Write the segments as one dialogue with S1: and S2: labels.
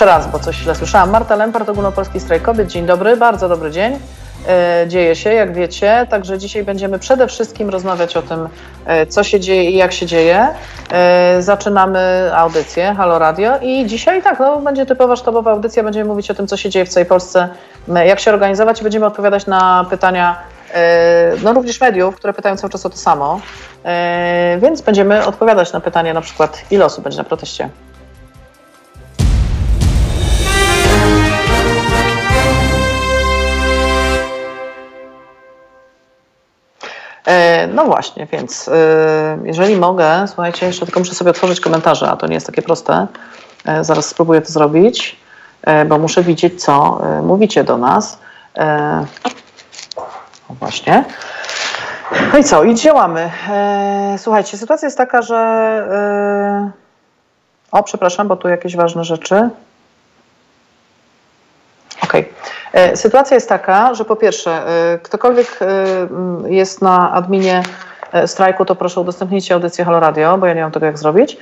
S1: jeszcze raz, bo coś źle słyszałam. Marta Lempart, Ogólnopolski Strajk Kobiet. Dzień dobry, bardzo dobry dzień. E, dzieje się, jak wiecie, także dzisiaj będziemy przede wszystkim rozmawiać o tym, e, co się dzieje i jak się dzieje. E, zaczynamy audycję Halo Radio i dzisiaj tak, no, będzie typowa sztabowa audycja, będziemy mówić o tym, co się dzieje w całej Polsce, jak się organizować i będziemy odpowiadać na pytania no również mediów, które pytają cały czas o to samo, więc będziemy odpowiadać na pytanie na przykład, ile osób będzie na proteście. No właśnie, więc e, jeżeli mogę, słuchajcie, jeszcze tylko muszę sobie otworzyć komentarze, a to nie jest takie proste. E, zaraz spróbuję to zrobić, bo muszę widzieć, co mówicie do nas. O właśnie. No i co? I działamy. Słuchajcie, sytuacja jest taka, że. O, przepraszam, bo tu jakieś ważne rzeczy. Okej. Okay. E, sytuacja jest taka, że po pierwsze, e, ktokolwiek e, jest na adminie strajku, to proszę udostępnijcie audycję Halo Radio, bo ja nie mam tego jak zrobić.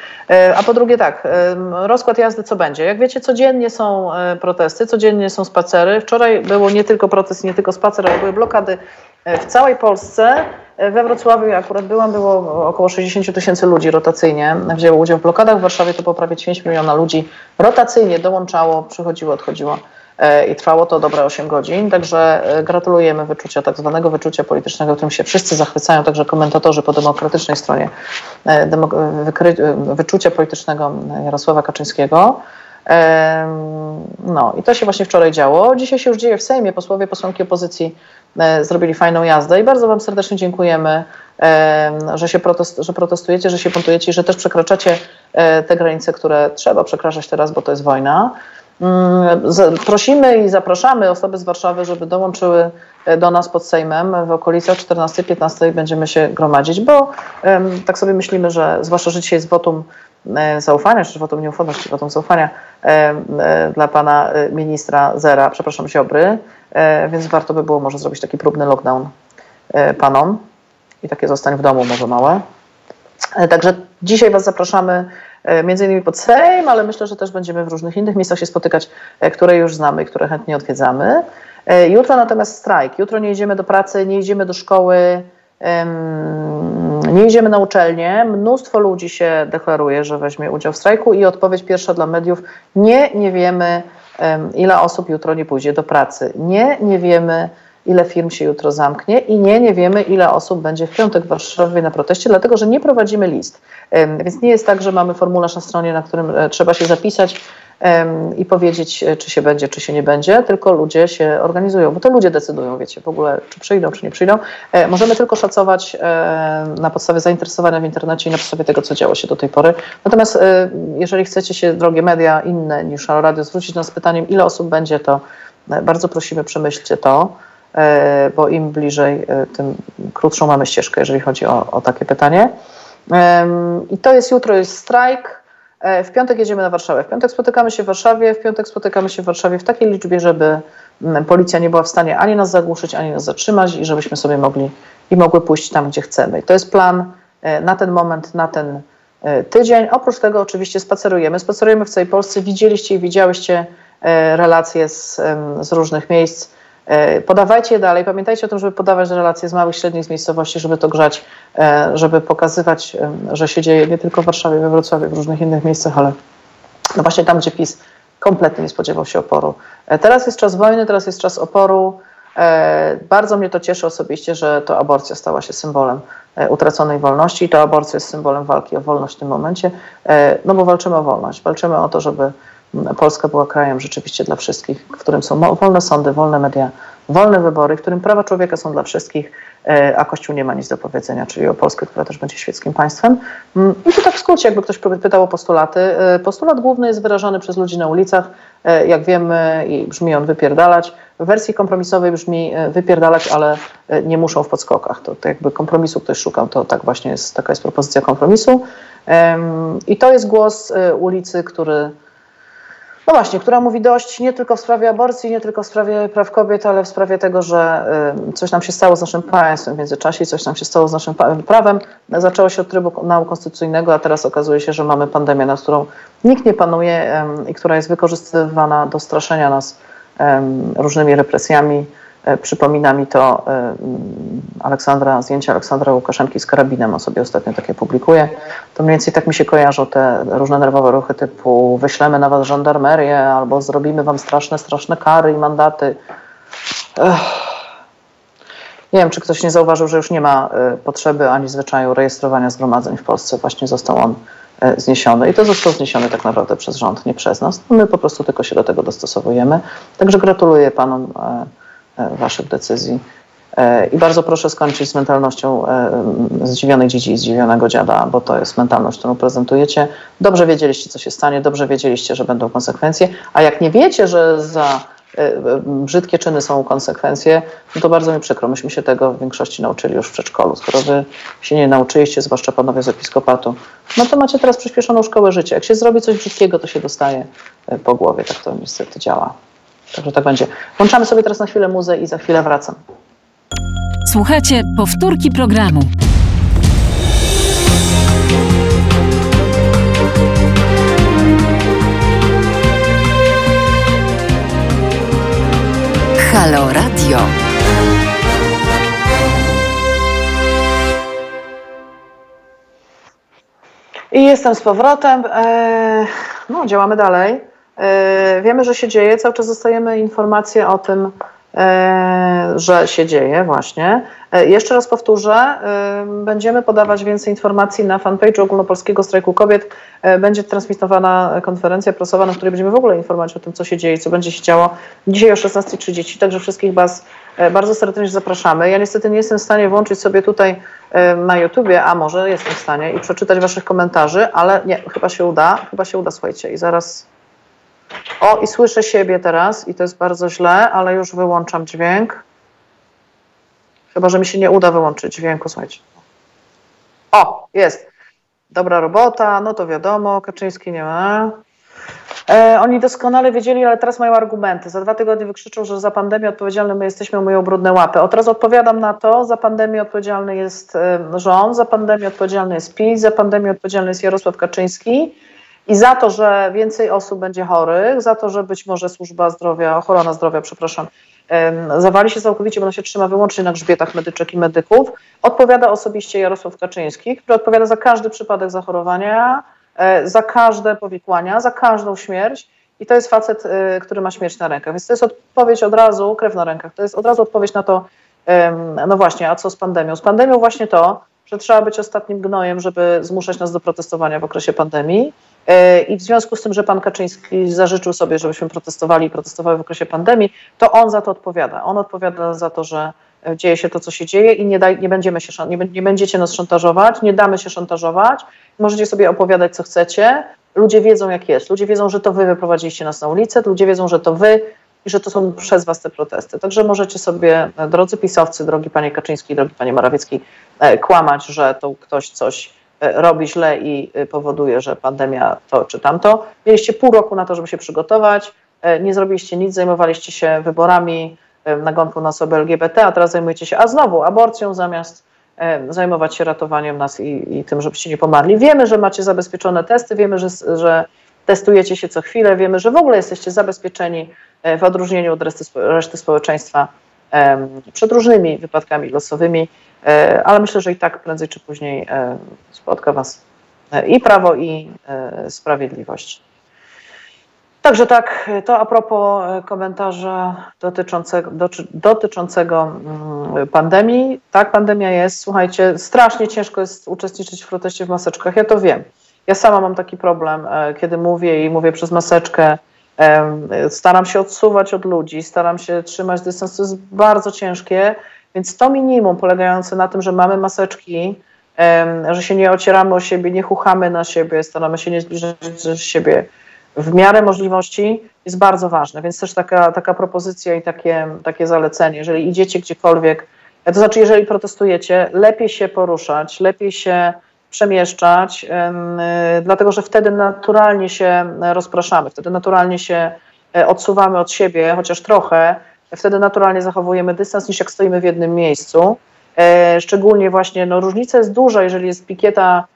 S1: A po drugie tak, rozkład jazdy co będzie. Jak wiecie, codziennie są protesty, codziennie są spacery. Wczoraj było nie tylko protest, nie tylko spacer, ale były blokady w całej Polsce. We Wrocławiu, jak akurat byłam, było około 60 tysięcy ludzi rotacyjnie wzięło udział w blokadach. W Warszawie to po prawie 9 miliona ludzi rotacyjnie dołączało, przychodziło, odchodziło. E, i trwało to dobre 8 godzin, także e, gratulujemy wyczucia, tak zwanego wyczucia politycznego, którym się wszyscy zachwycają, także komentatorzy po demokratycznej stronie e, wyczucia politycznego Jarosława Kaczyńskiego. No i to się właśnie wczoraj działo. Dzisiaj się już dzieje w Sejmie. Posłowie, posłanki opozycji zrobili fajną jazdę i bardzo Wam serdecznie dziękujemy, że się protest, że protestujecie, że się buntujecie i że też przekraczacie te granice, które trzeba przekraczać teraz, bo to jest wojna. Mm, prosimy i zapraszamy osoby z Warszawy, żeby dołączyły e, do nas pod Sejmem. W okolicach 14-15 będziemy się gromadzić, bo tak sobie myślimy, że zwłaszcza, że dzisiaj jest wotum e, zaufania, czy wotum nieufności, wotum zaufania e, dla pana ministra Zera, przepraszam, Ziobry, więc warto by było może zrobić taki próbny lockdown panom i takie zostań w domu może małe. Także dzisiaj Was zapraszamy między innymi pod Sejm, ale myślę, że też będziemy w różnych innych miejscach się spotykać, e, które już znamy i które chętnie odwiedzamy. E, jutro natomiast strajk. Jutro nie idziemy do pracy, nie idziemy do szkoły, nie idziemy na uczelnię. Mnóstwo ludzi się deklaruje, że weźmie udział w strajku i odpowiedź pierwsza dla mediów: nie, nie wiemy, ile osób jutro nie pójdzie do pracy. Nie, nie wiemy, ile firm się jutro zamknie i nie, nie wiemy, ile osób będzie w piątek w Warszawie na proteście, dlatego że nie prowadzimy list. Więc nie jest tak, że mamy formularz na stronie, na którym e, trzeba się zapisać i powiedzieć, e, czy się będzie, czy się nie będzie, tylko ludzie się organizują, bo to ludzie decydują, wiecie, w ogóle, czy przyjdą, czy nie przyjdą. E, możemy tylko szacować na podstawie zainteresowania w internecie i na podstawie tego, co działo się do tej pory. Natomiast jeżeli chcecie się, drogie media inne niż Radio, zwrócić nas z pytaniem, ile osób będzie, to bardzo prosimy, przemyślcie to. E, bo im bliżej, e, tym krótszą mamy ścieżkę, jeżeli chodzi o, o takie pytanie. I to jest jutro, jest strajk. E, w piątek jedziemy na Warszawę. W piątek spotykamy się w Warszawie. W piątek spotykamy się w Warszawie w takiej liczbie, żeby policja nie była w stanie ani nas zagłuszyć, ani nas zatrzymać i żebyśmy sobie mogli i mogły pójść tam, gdzie chcemy. I to jest plan na ten moment, na ten tydzień. Oprócz tego oczywiście spacerujemy. Spacerujemy w całej Polsce. Widzieliście i widziałyście relacje z, z różnych miejsc podawajcie je dalej. Pamiętajcie o tym, żeby podawać relacje z małych, średnich z miejscowości, żeby to grzać, e, żeby pokazywać, że się dzieje nie tylko w Warszawie, we Wrocławiu, w różnych innych miejscach, ale no właśnie tam, gdzie PiS kompletnie nie spodziewał się oporu. E, teraz jest czas wojny, teraz jest czas oporu. Bardzo mnie to cieszy osobiście, że to aborcja stała się symbolem utraconej wolności i to aborcja jest symbolem walki o wolność w tym momencie, no bo walczymy o wolność, walczymy o to, żeby Polska była krajem rzeczywiście dla wszystkich, w którym są wolne sądy, wolne media, wolne wybory, w którym prawa człowieka są dla wszystkich, e, a Kościół nie ma nic do powiedzenia, czyli o Polskę, która też będzie świeckim państwem. Mm, I tu tak w skrócie, jakby ktoś pytał o postulaty. E, postulat główny jest wyrażany przez ludzi na ulicach. E, jak wiemy, i brzmi on wypierdalać. W wersji kompromisowej brzmi wypierdalać, ale nie muszą w podskokach. To, to jakby kompromisu ktoś szukał, to tak właśnie jest, taka jest propozycja kompromisu. I to jest głos ulicy, który no właśnie, która mówi dość nie tylko w sprawie aborcji, nie tylko w sprawie praw kobiet, ale w sprawie tego, że y, coś nam się stało z naszym państwem w międzyczasie, coś nam się stało z naszym prawem. Zaczęło się od Trybunału Konstytucyjnego, a teraz okazuje się, że mamy pandemię, nad którą nikt nie panuje i która jest wykorzystywana do straszenia nas różnymi represjami. E, przypomina mi to e, Aleksandra, zdjęcie Aleksandra Łukaszenki z karabinem, on sobie ostatnio takie publikuje. To mniej więcej tak mi się kojarzą te różne nerwowe ruchy typu wyślemy na was żandarmerię albo zrobimy wam straszne, straszne kary i mandaty. Ech. Nie wiem, czy ktoś nie zauważył, że już nie ma e, potrzeby ani zwyczaju rejestrowania zgromadzeń w Polsce. Właśnie został on zniesiony i to został zniesiony tak naprawdę przez rząd, nie przez nas. My po prostu tylko się do tego dostosowujemy. Także gratuluję panom waszych decyzji. E, I bardzo proszę skończyć z mentalnością e, zdziwionej dzieci i zdziwionego dziada, bo to jest mentalność, którą prezentujecie. Dobrze wiedzieliście, co się stanie, dobrze wiedzieliście, że będą konsekwencje, a jak nie wiecie, że za brzydkie czyny są konsekwencje, no to bardzo mi przykro. Myśmy się tego w większości nauczyli już w przedszkolu. Skoro wy się nie nauczyliście, zwłaszcza panowie z episkopatu, no to macie teraz przyspieszoną szkołę życia. Jak się zrobi coś brzydkiego, to się dostaje po głowie. Tak to niestety działa. Także tak będzie. Włączamy sobie teraz na chwilę muzę i za chwilę wracam.
S2: Słuchajcie powtórki programu. Halo Radio.
S1: I jestem z powrotem. Eee, no, działamy dalej. E, wiemy, że się dzieje, cały czas dostajemy informacje o tym, e, że się dzieje właśnie. E, jeszcze raz powtórzę, będziemy podawać więcej informacji na fanpage'u Ogólnopolskiego Strajku Kobiet. Będzie transmitowana konferencja prasowa, na której będziemy w ogóle informować o tym, co się dzieje, co będzie się działo dzisiaj o 16.30. Także wszystkich Was bardzo serdecznie zapraszamy. Ja niestety nie jestem w stanie włączyć sobie tutaj na YouTubie, a może jestem w stanie i przeczytać Waszych komentarzy, ale nie, chyba się uda, chyba się uda, słuchajcie. I zaraz o, i słyszę siebie teraz i to jest bardzo źle, ale już wyłączam dźwięk. Chyba, że mi się nie uda wyłączyć dźwięku, słuchajcie. O, jest. Dobra robota, no to wiadomo, Kaczyński nie ma. E, oni doskonale wiedzieli, ale teraz mają argumenty. Za dwa tygodnie wykrzyczą, że za pandemię odpowiedzialny my jesteśmy, myją brudne łapy. Od razu odpowiadam na to, za pandemię odpowiedzialny jest e, rząd, za pandemię odpowiedzialny jest PiS, za pandemię odpowiedzialny jest Jarosław Kaczyński. I za to, że więcej osób będzie chorych, za to, że być może służba zdrowia, ochrona zdrowia, przepraszam, zawali się całkowicie, bo ona się trzyma wyłącznie na grzbietach medyczek i medyków, odpowiada osobiście Jarosław Kaczyński, który odpowiada za każdy przypadek zachorowania, e, za każde powikłania, za każdą śmierć. I to jest facet, e, który ma śmierć na rękach. Więc to jest odpowiedź od razu, krew na rękach. To jest od razu odpowiedź na to, no właśnie, a co z pandemią? Z pandemią właśnie to, że trzeba być ostatnim gnojem, żeby zmuszać nas do protestowania w okresie pandemii. E, I w związku z tym, że pan Kaczyński zażyczył sobie, żebyśmy protestowali i protestowały w okresie pandemii, to on za to odpowiada. On odpowiada za to, że dzieje się to, co się dzieje i nie, daj, nie, będziemy się, nie, nie będziecie nas szantażować, nie damy się szantażować. Możecie sobie opowiadać, co chcecie. Ludzie wiedzą, jak jest. Ludzie wiedzą, że to wy wyprowadziliście nas na ulicę. Ludzie wiedzą, że to wy i że to są przez was te protesty. Także możecie sobie, drodzy pisowcy, drogi panie Kaczyński, drogi panie Morawiecki, e, kłamać, że to ktoś coś E, robi źle i e, powoduje, że pandemia to czy tamto. Mieliście pół roku na to, żeby się przygotować, e, nie zrobiliście nic, zajmowaliście się wyborami, nagonką na osoby LGBT, a teraz zajmujecie się, a znowu aborcją zamiast zajmować się ratowaniem nas i, i tym, żebyście nie pomarli. Wiemy, że macie zabezpieczone testy, wiemy, że, że testujecie się co chwilę, wiemy, że w ogóle jesteście zabezpieczeni w odróżnieniu od reszty, reszty społeczeństwa przed różnymi wypadkami losowymi. E, ale myślę, że i tak prędzej czy później e, spotka Was e, i prawo, i sprawiedliwość. Także tak, to a propos komentarza dotyczącego, dotyczącego mm, pandemii. Tak, pandemia jest. Słuchajcie, strasznie ciężko jest uczestniczyć w proteście w maseczkach. Ja to wiem. Ja sama mam taki problem, kiedy mówię i mówię przez maseczkę. Staram się odsuwać od ludzi, staram się trzymać dystans. To jest bardzo ciężkie. Więc to minimum polegające na tym, że mamy maseczki, że się nie ocieramy o siebie, nie chuchamy na siebie, staramy się nie zbliżać do siebie w miarę możliwości, jest bardzo ważne. Więc też taka, taka propozycja i takie, takie zalecenie, jeżeli idziecie gdziekolwiek, to znaczy jeżeli protestujecie, lepiej się poruszać, lepiej się przemieszczać, dlatego że wtedy naturalnie się rozpraszamy, wtedy naturalnie się odsuwamy od siebie, chociaż trochę, wtedy naturalnie zachowujemy dystans niż jak stoimy w jednym miejscu. Szczególnie właśnie no, różnica jest duża, jeżeli jest pikieta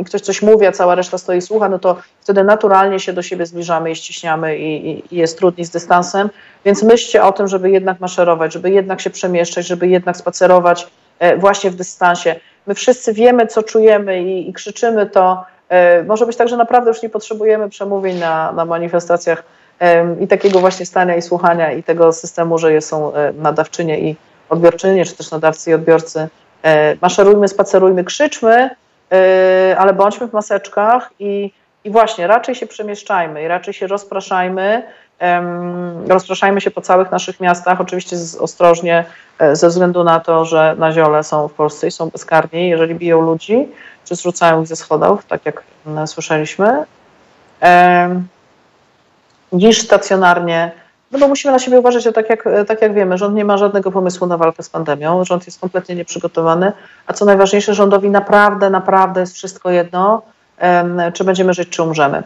S1: i ktoś coś mówi, a cała reszta stoi i słucha, no to wtedy naturalnie się do siebie zbliżamy i ściśniamy i, i, i, jest trudniej z dystansem. Więc myślcie o tym, żeby jednak maszerować, żeby jednak się przemieszczać, żeby jednak spacerować e, właśnie w dystansie. My wszyscy wiemy, co czujemy i, i krzyczymy to. E, może być tak, że naprawdę już nie potrzebujemy przemówień na, na manifestacjach i takiego właśnie stania i słuchania i tego systemu, że są e, nadawczynie i odbiorczynie, czy też nadawcy i odbiorcy. Maszerujmy, spacerujmy, krzyczmy, Yy, ale bądźmy w maseczkach i, i właśnie raczej się przemieszczajmy i raczej się rozpraszajmy. Rozpraszajmy się po całych naszych miastach, oczywiście z, ostrożnie, e, ze względu na to, że na ziole są w Polsce i są bezkarni, jeżeli biją ludzi, czy zrzucają ich ze schodów, tak jak słyszeliśmy, niż stacjonarnie no bo musimy na siebie uważać, że tak jak, tak jak wiemy, rząd nie ma żadnego pomysłu na walkę z pandemią, rząd jest kompletnie nieprzygotowany, a co najważniejsze, rządowi naprawdę, naprawdę jest wszystko jedno, czy będziemy żyć, czy umrzemy.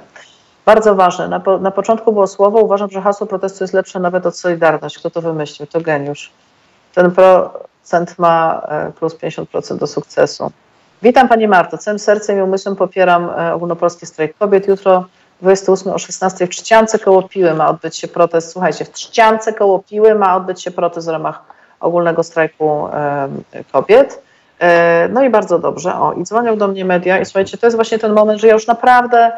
S1: Bardzo ważne. Na, po, na początku było słowo, uważam, że hasło protestu jest lepsze nawet od Solidarność. Kto to wymyślił? To geniusz. Ten procent ma e, plus 50% do sukcesu. Witam Pani Marto. Całym sercem i umysłem popieram e, ogólnopolski strajk kobiet. Jutro 28 o 16 w Trzciance koło Piły ma odbyć się protest. Słuchajcie, w Trzciance koło Piły ma odbyć się protest w ramach ogólnego strajku kobiet. E, no i bardzo dobrze. O, i dzwonią do mnie media i słuchajcie, to jest właśnie ten moment, że ja już naprawdę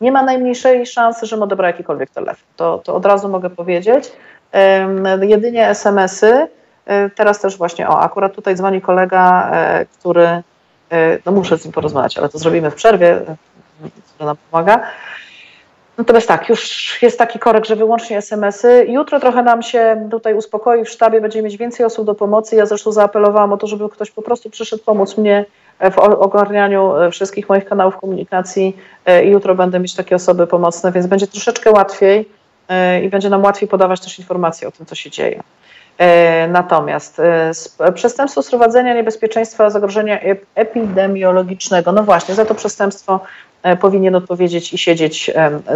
S1: nie ma najmniejszej szansy, żebym odebrał jakikolwiek telefon. To, to od razu mogę powiedzieć. Jedynie SMS-y. E, teraz też właśnie, o, akurat tutaj dzwoni kolega, e, który, no muszę z nim porozmawiać, ale to zrobimy w przerwie, która nam pomaga. Natomiast tak, już jest taki korek, że wyłącznie SMS-y. Jutro trochę nam się tutaj uspokoi w sztabie, będziemy mieć więcej osób do pomocy. Ja zresztą zaapelowałam o to, żeby ktoś po prostu przyszedł pomóc mnie w ogarnianiu e, wszystkich moich kanałów komunikacji e, i jutro będę mieć takie osoby pomocne, więc będzie troszeczkę łatwiej e, i będzie nam łatwiej podawać też informacje o tym, co się dzieje. Natomiast przestępstwo sprowadzenia niebezpieczeństwa zagrożenia epidemiologicznego, no właśnie, za to przestępstwo E, powinien odpowiedzieć i siedzieć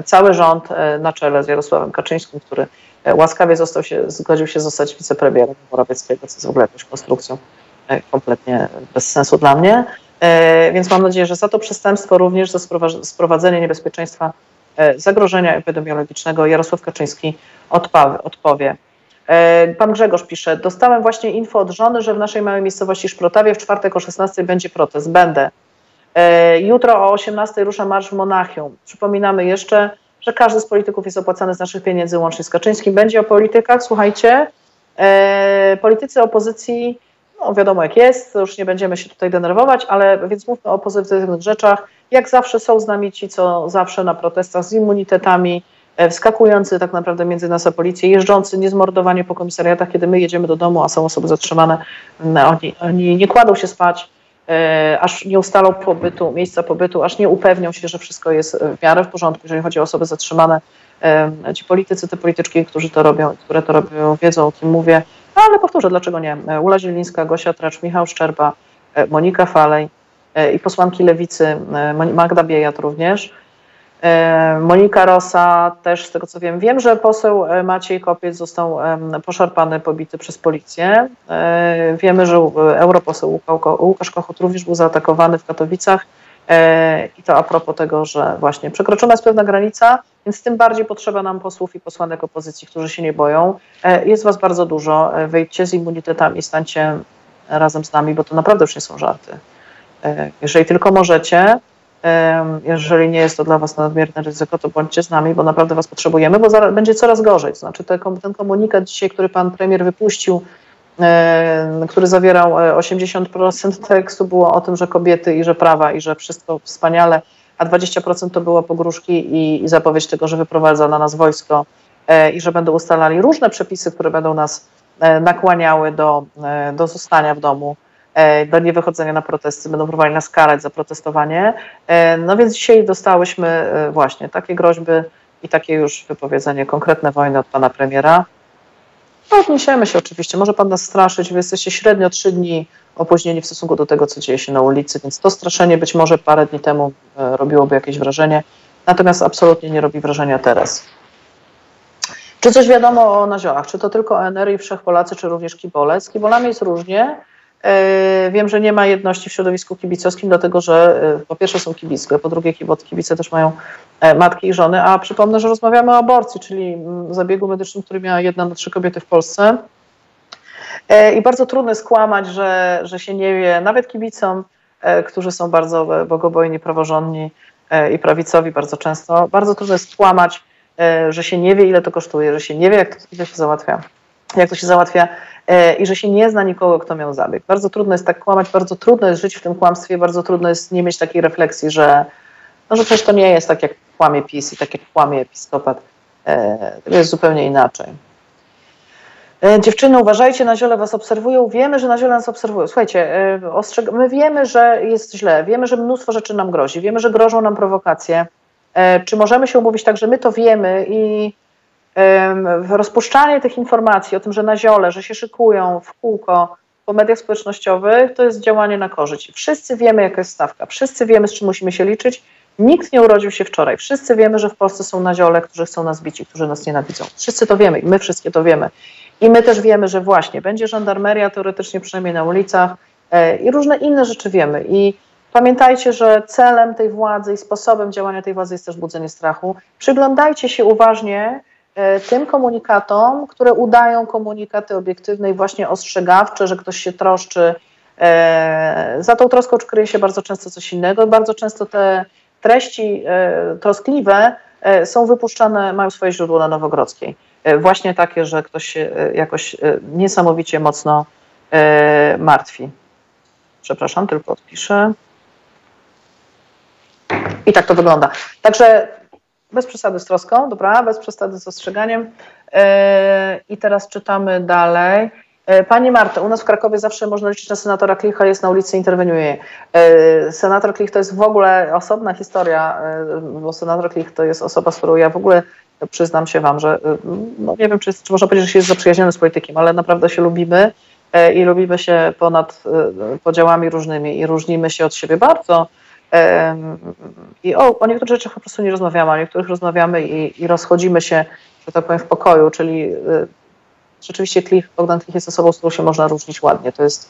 S1: cały rząd e, na czele z Jarosławem Kaczyńskim, który e, łaskawie został się, zgodził się zostać wicepremierem Morawieckiego, co jest w ogóle jakąś konstrukcją kompletnie bez sensu dla mnie. Więc mam nadzieję, że za to przestępstwo również za sprowadzenie niebezpieczeństwa zagrożenia epidemiologicznego Jarosław Kaczyński odpowie. Pan Grzegorz pisze, dostałem właśnie info od żony, że w naszej małej miejscowości Szprotawie w czwartek o 16 będzie protest. Będę. E, jutro o 18 rusza Marsz w Monachium. Przypominamy jeszcze, że każdy z polityków jest opłacany z naszych pieniędzy, łącznie z Kaczyńskim. Będzie o politykach, słuchajcie. E, politycy opozycji, no wiadomo jak jest, już nie będziemy się tutaj denerwować, ale więc mówmy o pozytywnych rzeczach. Jak zawsze są z nami ci, co zawsze na protestach z immunitetami, e, wskakujący tak naprawdę między nas a policję, jeżdżący niezmordowanie po komisariatach, kiedy my jedziemy do domu, a są osoby zatrzymane, oni, oni nie kładą się spać, aż nie ustalą pobytu, miejsca pobytu, aż nie upewnią się, że wszystko jest w miarę w porządku, jeżeli chodzi o osoby zatrzymane. E, ci politycy, te polityczki, którzy to robią, które to robią, wiedzą o kim mówię. No, ale powtórzę, dlaczego nie? E, Ula Zielińska, Gosia Tracz, Michał Szczerba, Monika Falej i posłanki Lewicy, Magda Biejat również. E, Monika Rosa też z tego co wiem. Wiem, że poseł e, Maciej Kopiec został poszarpany, pobity przez policję. E, wiemy, że europoseł Łukasz Kochut również był zaatakowany w Katowicach. I to a propos tego, że właśnie przekroczona jest pewna granica, więc tym bardziej potrzeba nam posłów i posłanek opozycji, którzy się nie boją. Jest was bardzo dużo. Wejdźcie z immunitetami, stańcie razem z nami, bo to naprawdę już nie są żarty. Jeżeli tylko możecie, jeżeli nie jest to dla Was nadmierne ryzyko, to bądźcie z nami, bo naprawdę Was potrzebujemy, bo zaraz, będzie coraz gorzej. To znaczy ten komunikat dzisiaj, który Pan Premier wypuścił, który zawierał 80% e, tekstu, było o tym, że kobiety i że prawa i że wszystko wspaniale, a 20% to było pogróżki i, i zapowiedź tego, że wyprowadza na nas wojsko e, i że będą ustalali różne przepisy, które będą nas e, nakłaniały do, do zostania w domu do niewychodzenia na protesty, będą próbowali nas karać za protestowanie. E, no więc dzisiaj dostałyśmy e, właśnie takie groźby i takie już wypowiedzenie, konkretne wojny od pana premiera. Odniesiemy się oczywiście. Może pan nas straszyć. Wy jesteście średnio trzy dni opóźnieni w stosunku do tego, co dzieje się na ulicy, więc to straszenie być może parę dni temu e, robiłoby jakieś wrażenie, natomiast absolutnie nie robi wrażenia teraz. Czy coś wiadomo o naziolach? Czy to tylko ONR i Wszechpolacy, czy również kibole? Z kibolami jest różnie. E, wiem, że nie ma jedności w środowisku kibicowskim, dlatego że e, po pierwsze są kibice, po drugie kibice też mają matki i żony, a przypomnę, że rozmawiamy o aborcji, czyli zabiegu medycznym, który miała jedna na trzy kobiety w Polsce. E, I bardzo trudno jest kłamać, że, że się nie wie, nawet kibicom, e, którzy są bardzo bogobojni, praworządni e, i prawicowi bardzo często, bardzo trudno jest kłamać, że się nie wie, ile to kosztuje, że się nie wie, jak to, się załatwia, jak to się załatwia i że się nie zna nikogo, kto miał zabieg. Bardzo trudno jest tak kłamać, bardzo trudno jest żyć w tym kłamstwie, bardzo trudno jest nie mieć takiej refleksji, że, no, że przecież to nie jest tak, jak kłamie PiS i tak, jak kłamie episkopat. To jest zupełnie inaczej. E, dziewczyny, uważajcie, na ziole was obserwują. Wiemy, że na ziole nas obserwują. Słuchajcie, e, my wiemy, że jest źle, wiemy, że mnóstwo rzeczy nam grozi, wiemy, że grożą nam prowokacje. E, czy możemy się umówić tak, że my to wiemy i rozpuszczanie tych informacji o tym, że na ziole, że się szykują w kółko po mediach społecznościowych, to jest działanie na korzyść. Wszyscy wiemy, jaka jest stawka, wszyscy wiemy, z czym musimy się liczyć. Nikt nie urodził się wczoraj. Wszyscy wiemy, że w Polsce są naziole, którzy chcą nas bić i którzy nas nienawidzą. Wszyscy to wiemy i my wszystkie to wiemy. I my też wiemy, że właśnie będzie żandarmeria teoretycznie przynajmniej na ulicach e, i różne inne rzeczy wiemy. I pamiętajcie, że celem tej władzy i sposobem działania tej władzy jest też budzenie strachu. Przyglądajcie się uważnie tym komunikatom, które udają komunikaty obiektywne i właśnie ostrzegawcze, że ktoś się troszczy. E, za tą troską kryje się bardzo często coś innego. Bardzo często te treści troskliwe są wypuszczane, mają swoje źródło na Nowogrodzkiej. E, właśnie takie, że ktoś się e, jakoś e, niesamowicie mocno martwi. Przepraszam, tylko odpiszę. I tak to wygląda. Także bez przesady z troską, dobra, bez przesady z ostrzeganiem. I teraz czytamy dalej. Pani Marta, u nas w Krakowie zawsze można liczyć na senatora Klicha, jest na ulicy, interweniuje. Senator Klich to jest w ogóle osobna historia, bo senator Klich to jest osoba, z którą ja w ogóle przyznam się Wam, że no nie wiem, czy, czy można powiedzieć, że się jest zaprzyjaźniony z politykiem, ale naprawdę się lubimy e, i lubimy się ponad podziałami różnymi i różnimy się od siebie bardzo. I o, o niektórych rzeczach po prostu nie rozmawiamy, o niektórych rozmawiamy i, i rozchodzimy się, że tak powiem, w pokoju, czyli y, rzeczywiście Klich, Bogdan Klich jest osobą, z którą się można różnić ładnie. To jest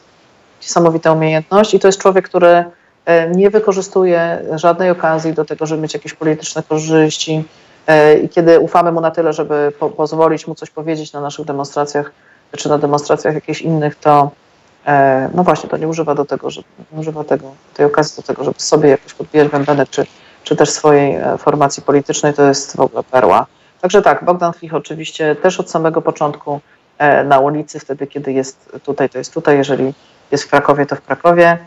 S1: niesamowita umiejętność i to jest człowiek, który e, nie wykorzystuje żadnej okazji do tego, żeby mieć jakieś polityczne korzyści, E, i kiedy ufamy mu na tyle, żeby po, pozwolić mu coś powiedzieć na naszych demonstracjach, czy na demonstracjach jakichś innych, to no właśnie, to nie używa do tego, żeby, nie używa tego, tej okazji do tego, żeby sobie jakoś podbijać bębenek, czy, czy też swojej e, formacji politycznej, to jest w ogóle perła. Także tak, Bogdan Flich oczywiście też od samego początku na ulicy, wtedy kiedy jest tutaj, to jest tutaj, jeżeli jest w Krakowie, to w Krakowie.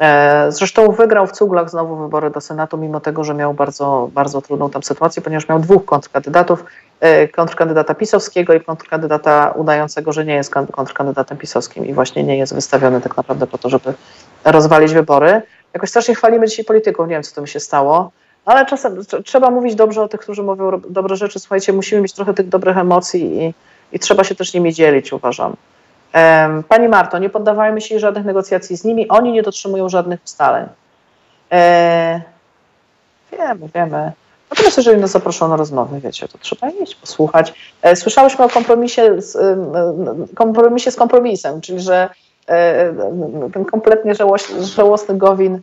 S1: E, zresztą wygrał w Cuglach znowu wybory do Senatu, mimo tego, że miał bardzo, bardzo trudną tam sytuację, ponieważ miał dwóch kontrkandydatów, e, kontrkandydata pisowskiego i kontrkandydata udającego, że nie jest kontrkandydatem pisowskim i właśnie nie jest wystawiony tak naprawdę po to, żeby rozwalić wybory. Jakoś strasznie chwalimy dzisiaj polityków, nie wiem co to mi się stało, ale czasem trzeba mówić dobrze o tych, którzy mówią dobre rzeczy. Słuchajcie, musimy mieć trochę tych dobrych emocji i, i trzeba się też nimi dzielić, uważam. Pani Marto, nie poddawajmy się żadnych negocjacji z nimi, oni nie dotrzymują żadnych ustaleń. E, wiemy, wiemy. Natomiast jeżeli nas zaproszono na rozmowy, wiecie, to trzeba iść, posłuchać. E, słyszałyśmy o kompromisie z, kompromisie z kompromisem, czyli że e, ten kompletnie żałosny Gowin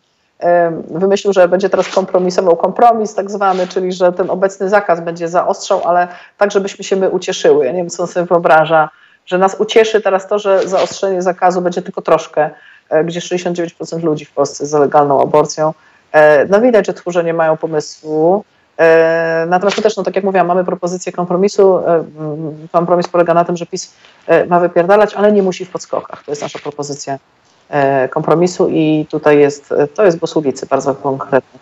S1: wymyślił, że będzie teraz kompromisował kompromis tak zwany, czyli że ten obecny zakaz będzie zaostrzał, ale tak, żebyśmy się my ucieszyły. Ja nie wiem, co on sobie wyobraża że nas ucieszy teraz to, że zaostrzenie zakazu będzie tylko troszkę, e, gdzie 69% ludzi w Polsce jest za legalną aborcją. E, no widać, że tchórze nie mają pomysłu. E, natomiast my też, no tak jak mówiłam, mamy propozycję kompromisu. Kompromis polega na tym, że PiS ma wypierdalać, ale nie musi w podskokach. To jest nasza propozycja kompromisu i tutaj jest, to jest głos ulicy, bardzo konkretny.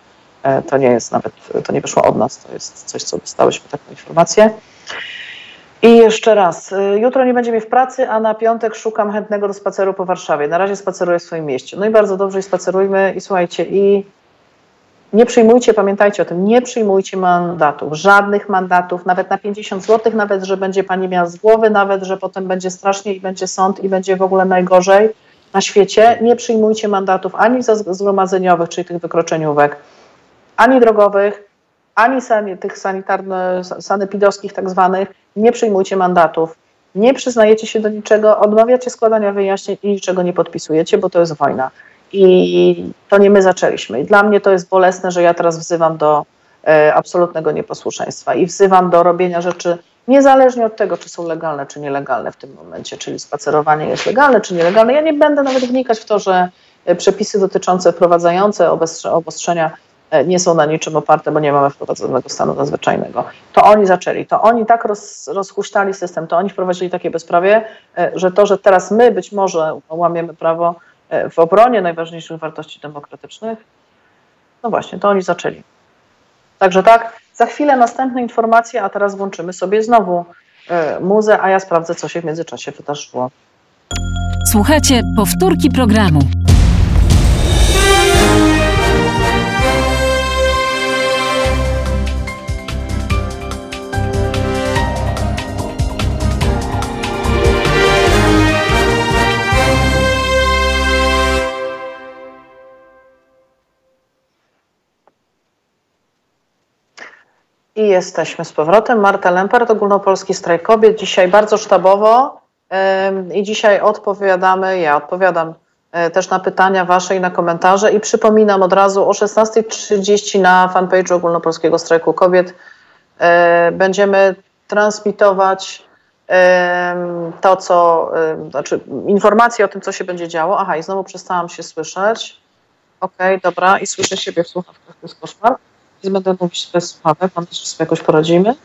S1: To nie jest nawet, to nie wyszło od nas, to jest coś, co dostałyśmy taką informację. I jeszcze raz, y, jutro nie będzie mnie w pracy, a na piątek szukam chętnego do spaceru po Warszawie. Na razie spaceruję w swoim mieście. No i bardzo dobrze i spacerujmy i słuchajcie, i Nie przyjmujcie, pamiętajcie o tym, nie przyjmujcie mandatów, żadnych mandatów, nawet na 50 zł, nawet, że będzie pani miała z głowy, nawet, że potem będzie strasznie i będzie sąd i będzie w ogóle najgorzej na świecie. Nie przyjmujcie mandatów ani zgromadzeniowych, czyli tych wykroczeniówek, ani drogowych, ani san tych sanitarno, sanepidowskich tak zwanych. Nie przyjmujcie mandatów. Nie przyznajecie się do niczego, odmawiacie składania wyjaśnień i niczego nie podpisujecie, bo to jest wojna. I to nie my zaczęliśmy. I dla mnie to jest bolesne, że ja teraz wzywam do e, absolutnego nieposłuszeństwa i wzywam do robienia rzeczy niezależnie od tego, czy są legalne, czy nielegalne w tym momencie, czyli spacerowanie jest legalne, czy nielegalne. Ja nie będę nawet wnikać w to, że e, przepisy dotyczące wprowadzające obostrzenia nie są na niczym oparte, bo nie mamy wprowadzonego stanu nadzwyczajnego. To oni zaczęli, to oni tak roz, rozhuśtali system, to oni wprowadzili takie bezprawie, że to, że teraz my być może łamiemy prawo, E, w obronie najważniejszych wartości demokratycznych, no właśnie, to oni zaczęli. Także tak, za chwilę następne informacje, a teraz włączymy sobie znowu e, muzę, a ja sprawdzę, co się w międzyczasie wydarzyło.
S2: Słuchajcie powtórki programu.
S1: I jesteśmy z powrotem. Marta Lempart, Ogólnopolski Strajk Kobiet. Dzisiaj bardzo sztabowo i dzisiaj odpowiadamy, ja odpowiadam e, też na pytania Wasze i na komentarze i przypominam od razu o 16.30 na fanpage'u Ogólnopolskiego Strajku Kobiet e, będziemy transmitować to, co, znaczy informacje o tym, co się będzie działo. Aha, i znowu przestałam się słyszeć. Okej, okay, dobra, i słyszę siebie w słuchawkach, to jest koszmar więc będę mówić bez słuchawek, mam nadzieję, że sobie jakoś poradzimy.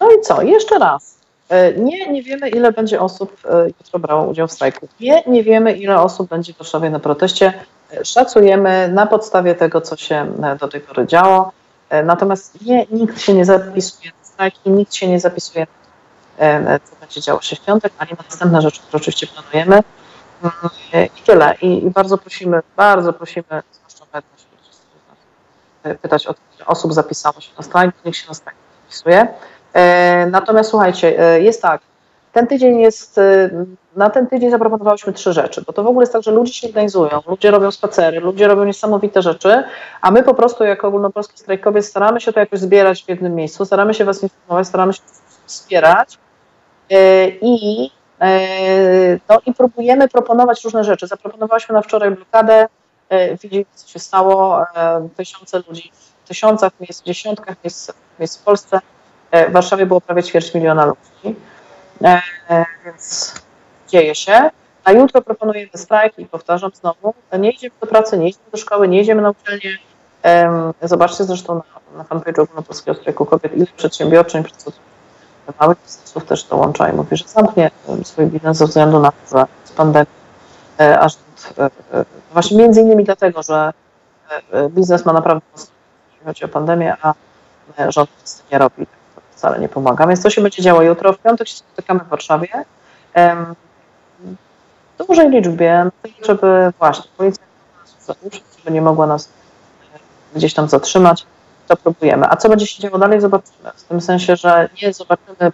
S1: No i co? Jeszcze raz. E, nie, nie wiemy, ile będzie osób e, jutro brało udział w strajku. Nie, nie wiemy, ile osób będzie w Warszawie na proteście. E, szacujemy na podstawie tego, co się do tej pory działo. Natomiast nie, nikt się nie zapisuje na strajki, nikt się nie zapisuje co będzie działo się w piątek, ani na następne rzeczy, które oczywiście planujemy. I tyle. I, i bardzo prosimy, bardzo prosimy, pytać o osób zapisało się na strajk, niech się na strajk zapisuje. E, natomiast słuchajcie, e, jest tak, ten tydzień jest, e, na ten tydzień zaproponowałyśmy trzy rzeczy, bo to w ogóle jest tak, że ludzie się organizują, ludzie robią spacery, ludzie robią niesamowite rzeczy, a my po prostu jako ogólnopolski strajk kobiet staramy się to jakoś zbierać w jednym miejscu, staramy się was informować, staramy się wspierać i no i próbujemy proponować różne rzeczy. Zaproponowałyśmy na wczoraj blokadę E, widzieli, co się stało. E, tysiące ludzi w tysiącach miejsc, w dziesiątkach miejsc, miejsc w Polsce. E, w Warszawie było prawie ćwierć miliona ludzi. Więc dzieje się. A jutro proponujemy strajk i powtarzam znowu, nie idziemy do pracy, nie idziemy do szkoły, nie idziemy na uczelnię. Zobaczcie zresztą na, na fanpage'u Ogólnopolskiego Strajku Kobiet, ile przedsiębiorczyń, małych biznesów też dołącza i mówi, że zamknie swój biznes ze względu na to, że z pandemii aż Właśnie między innymi dlatego, że e, biznes ma naprawdę jeśli chodzi o pandemię, a e, rząd nic nie robi, to wcale nie pomaga. Więc to się będzie działo jutro. W piątek się spotykamy w Warszawie. W dużej liczbie, żeby właśnie policja żeby nie mogła nas e, gdzieś tam zatrzymać, to próbujemy. A co będzie się działo dalej, zobaczymy. W tym sensie, że nie zobaczymy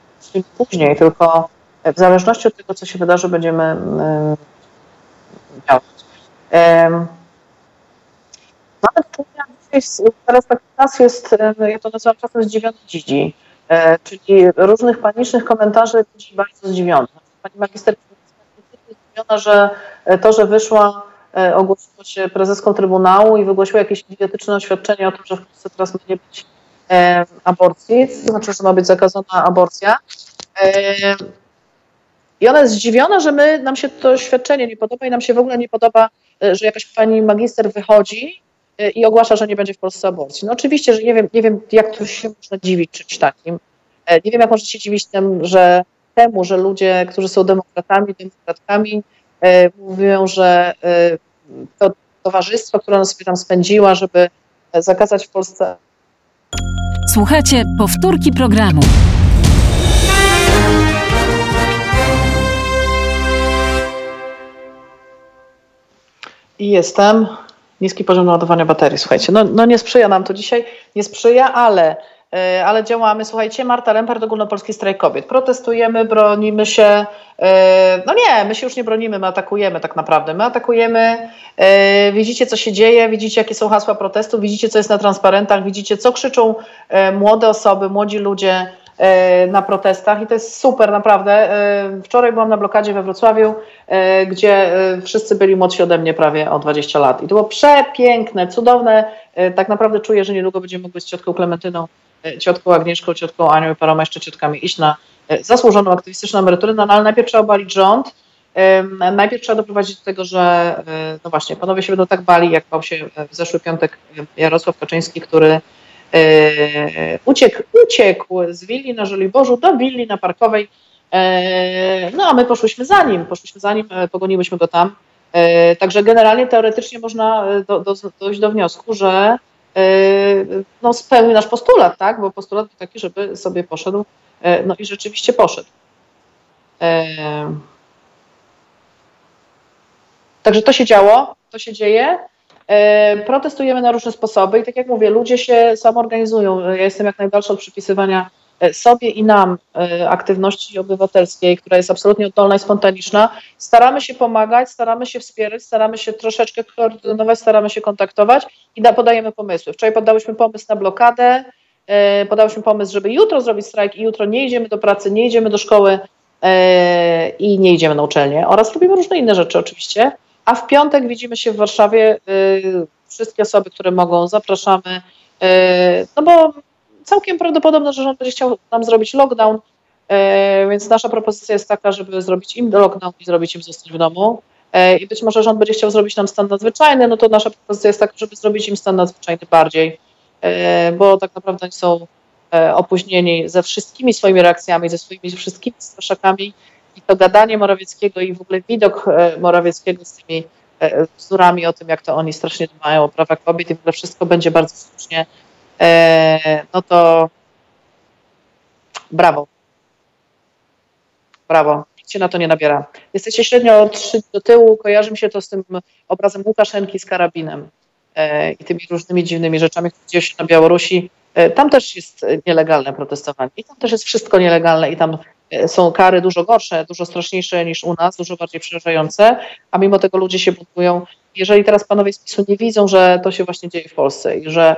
S1: później, tylko w zależności od tego, co się wydarzy, będziemy działać. Nawet teraz taki czas jest, ja to nazywam czasem zdziwiony dzidzi, e, czyli różnych panicznych komentarzy ludzi bardzo zdziwionych. Pani magister zdziwiona, że to, że wyszła, e, ogłosiła się prezeską Trybunału i wygłosiła jakieś idiotyczne oświadczenie o tym, że w Polsce teraz nie być aborcji, to znaczy, że ma być zakazana aborcja. I ona jest zdziwiona, że my, nam się to świadczenie nie podoba i nam się w ogóle nie podoba, e, że jakaś pani magister wychodzi e, i ogłasza, że nie będzie w Polsce aborcji. No oczywiście, że nie wiem, nie wiem jak to się można dziwić czymś takim. E, nie wiem, jak można się dziwić temu, że, temu, że ludzie, którzy są demokratami, demokratkami, mówią, że to towarzystwo, które ona sobie tam spędziła, żeby zakazać w Polsce.
S2: Słuchajcie powtórki programu.
S1: I jestem. niski poziom ładowania baterii. Słuchajcie, no, no nie sprzyja nam to dzisiaj, nie sprzyja, ale E, ale działamy. Słuchajcie, Marta Lempart, Ogólnopolski Strajk Kobiet. Protestujemy, bronimy się. E, no nie, my się już nie bronimy, my atakujemy tak naprawdę. My atakujemy, e, widzicie co się dzieje, widzicie jakie są hasła protestu, widzicie co jest na transparentach, widzicie co krzyczą młode osoby, młodzi ludzie na protestach i to jest super naprawdę. Wczoraj byłam na blokadzie we Wrocławiu, gdzie wszyscy byli młodsi ode mnie prawie o 20 lat i to było przepiękne, cudowne. Tak naprawdę czuję, że niedługo będziemy mogli z ciotką Klementyną E, ciotką Agnieszką, ciotką Anią i paroma jeszcze ciotkami iść na e, zasłużoną aktywistyczną emeryturę, no, ale najpierw trzeba obalić rząd, najpierw trzeba doprowadzić do tego, że e, no właśnie, panowie się będą tak bali, jak bał się w zeszły piątek Jarosław Kaczyński, który uciekł, uciekł z willi na Żoliborzu do willi na Parkowej, no a my poszłyśmy za nim, poszłyśmy za nim, pogoniłyśmy go tam. Także generalnie teoretycznie można do, do, dojść do wniosku, że no, spełni nasz postulat, tak? Bo postulat był taki, żeby sobie poszedł, no i rzeczywiście poszedł. Także to się działo, to się dzieje. Protestujemy na różne sposoby i tak jak mówię, ludzie się samoorganizują. Ja jestem jak najdalszy od przypisywania E, sobie i nam e, aktywności obywatelskiej, która jest absolutnie oddolna i spontaniczna. Staramy się pomagać, staramy się wspierać, staramy się troszeczkę koordynować, staramy się kontaktować i da, podajemy pomysły. Wczoraj podałyśmy pomysł na blokadę, e, podałyśmy pomysł, żeby jutro zrobić strajk i jutro nie idziemy do pracy, nie idziemy do szkoły i nie idziemy na uczelnię oraz robimy różne inne rzeczy oczywiście. A w piątek widzimy się w Warszawie. Wszystkie osoby, które mogą, zapraszamy. No bo całkiem prawdopodobne, że rząd będzie chciał nam zrobić lockdown, e, więc nasza propozycja jest taka, żeby zrobić im lockdown i zrobić im zostać w domu. I być może rząd będzie chciał zrobić nam stan nadzwyczajny, no to nasza propozycja jest taka, żeby zrobić im stan nadzwyczajny bardziej, bo tak naprawdę są opóźnieni ze wszystkimi swoimi reakcjami, ze swoimi wszystkimi straszakami i to gadanie Morawieckiego i w ogóle widok Morawieckiego z tymi bzdurami o tym, jak to oni strasznie dbają o prawa kobiet i w ogóle wszystko będzie bardzo słusznie E, no to brawo. Brawo. Nikt się na to nie nabiera. Jesteście średnio trzy do tyłu, kojarzy mi się to z tym obrazem Łukaszenki z karabinem e, i tymi różnymi dziwnymi rzeczami, które dzieją się na Białorusi. E, tam też jest nielegalne protestowanie i tam też jest wszystko nielegalne i tam są kary dużo gorsze, dużo straszniejsze niż u nas, dużo bardziej przerażające, a mimo tego ludzie się buntują. Jeżeli teraz panowie z PiSu nie widzą, że to się właśnie dzieje w Polsce i że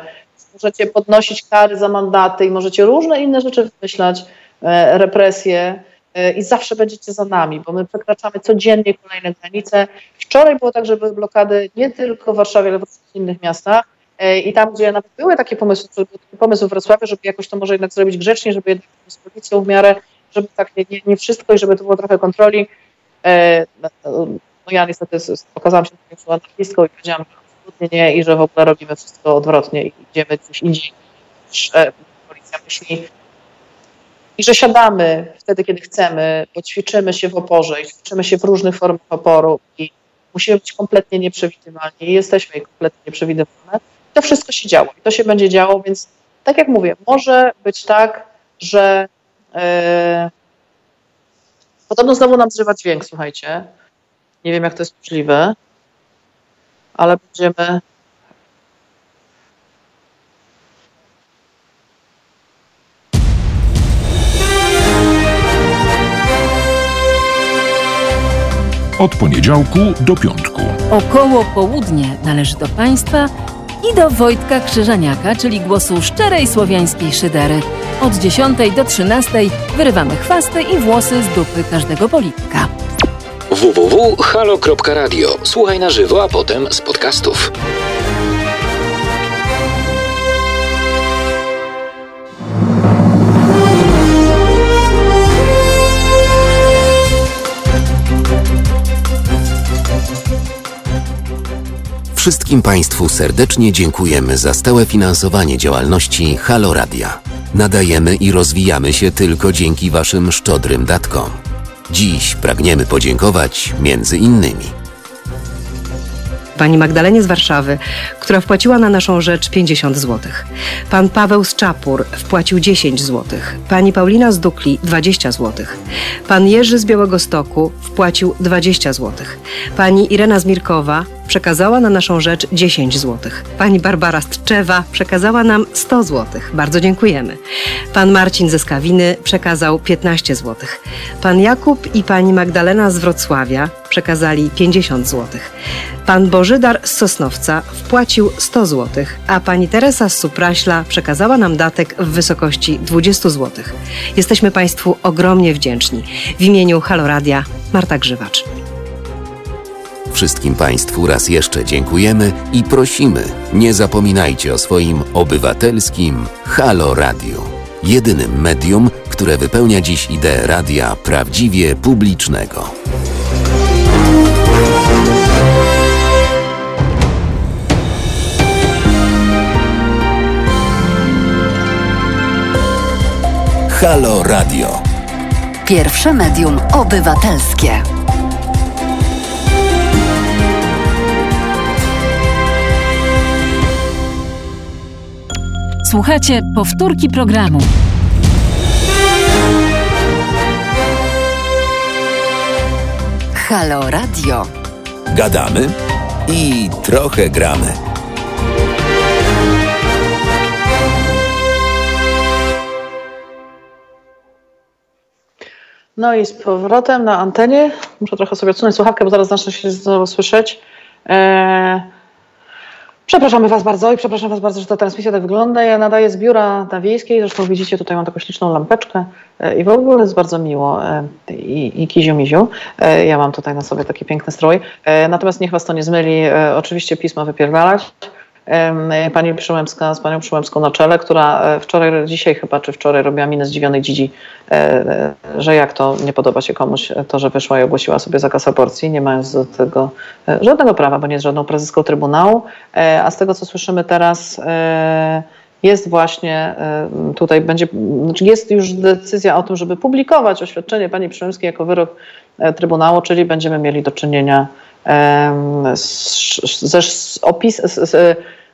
S1: możecie podnosić kary za mandaty i możecie różne inne rzeczy wymyślać, e, represje e, i zawsze będziecie za nami, bo my przekraczamy codziennie kolejne granice. Wczoraj było tak, że były blokady nie tylko w Warszawie, ale w innych miastach. E, I tam, gdzie nawet były takie pomysły, pomysł w Wrocławiu, żeby jakoś to może jednak zrobić grzecznie, żeby jednak z policją w miarę, żeby tak nie, nie wszystko i żeby to było trochę kontroli. No, no ja niestety pokazałam się taką anarchistką i powiedziałam, absolutnie nie i że w ogóle robimy wszystko odwrotnie i idziemy gdzieś indziej niż e, policja myśli. I że siadamy wtedy, kiedy chcemy, bo ćwiczymy się w oporze i ćwiczymy się w różnych formach oporu i musimy być kompletnie nieprzewidywalni i jesteśmy kompletnie nieprzewidywalne. To wszystko się działo i to się będzie działo, więc tak jak mówię, może być tak, że yy, podobno znowu nam zrywa dźwięk, słuchajcie. Nie wiem, jak to jest możliwe ale będziemy
S3: od poniedziałku do piątku.
S2: Około południe należy do Państwa i do Wojtka Krzyżaniaka, czyli głosu szczerej słowiańskiej szydery. Od 10 do 13 wyrywamy chwasty i włosy z dupy każdego polityka
S4: www.halo.radio. Słuchaj na żywo, a potem z podcastów. Wszystkim Państwu serdecznie dziękujemy za stałe finansowanie działalności Halo Radia. Nadajemy i rozwijamy się tylko dzięki Waszym szczodrym datkom. Dziś pragniemy podziękować między innymi
S5: pani Magdalenie z Warszawy, która wpłaciła na naszą rzecz 50 zł. Pan Paweł z Czapur wpłacił 10 zł. Pani Paulina z Dukli 20 zł. Pan Jerzy z Białego Stoku wpłacił 20 zł. Pani Irena z Mirkowa przekazała na naszą rzecz 10 zł. Pani Barbara Stczewa przekazała nam 100 zł. Bardzo dziękujemy. Pan Marcin ze Skawiny przekazał 15 zł. Pan Jakub i pani Magdalena z Wrocławia przekazali 50 zł. Pan Bożydar z Sosnowca wpłacił 100 zł, a pani Teresa z Supraśla przekazała nam datek w wysokości 20 zł. Jesteśmy Państwu ogromnie wdzięczni. W imieniu Haloradia Marta Grzywacz.
S4: Wszystkim Państwu raz jeszcze dziękujemy i prosimy, nie zapominajcie o swoim obywatelskim Halo Radio. Jedynym medium, które wypełnia dziś ideę radia prawdziwie publicznego. Halo Radio.
S2: Pierwsze medium obywatelskie. Słuchajcie powtórki programu. Halo Radio.
S4: Gadamy i trochę gramy.
S1: No i z powrotem na antenie. Muszę trochę sobie odsunąć słuchawkę, bo zaraz zacznę się znowu słyszeć. Eee, przepraszamy Was bardzo i przepraszam Was bardzo, że ta transmisja tak wygląda. Ja nadaję z biura na Wiejskiej. Zresztą widzicie, tutaj mam taką śliczną lampeczkę e, i w ogóle jest bardzo miło. E, I, i kiziu miziu. E, ja mam tutaj na sobie taki piękny strój. Natomiast niech Was to nie zmyli. Oczywiście pismo wypierdalać. Pani Przyłębska z panią Przyłębską na czele, która e, wczoraj, dzisiaj chyba, czy wczoraj robiła minę zdziwionej dzidzi, e, e, że jak to nie podoba się komuś to, że wyszła i ogłosiła sobie zakaz aborcji, nie mając do tego żadnego prawa, bo nie jest żadną prezeską Trybunału, a z tego, co słyszymy teraz, jest właśnie tutaj będzie, znaczy jest już decyzja o tym, żeby publikować oświadczenie pani Przyłębskiej jako wyrok Trybunału, czyli będziemy mieli do czynienia ze, opis,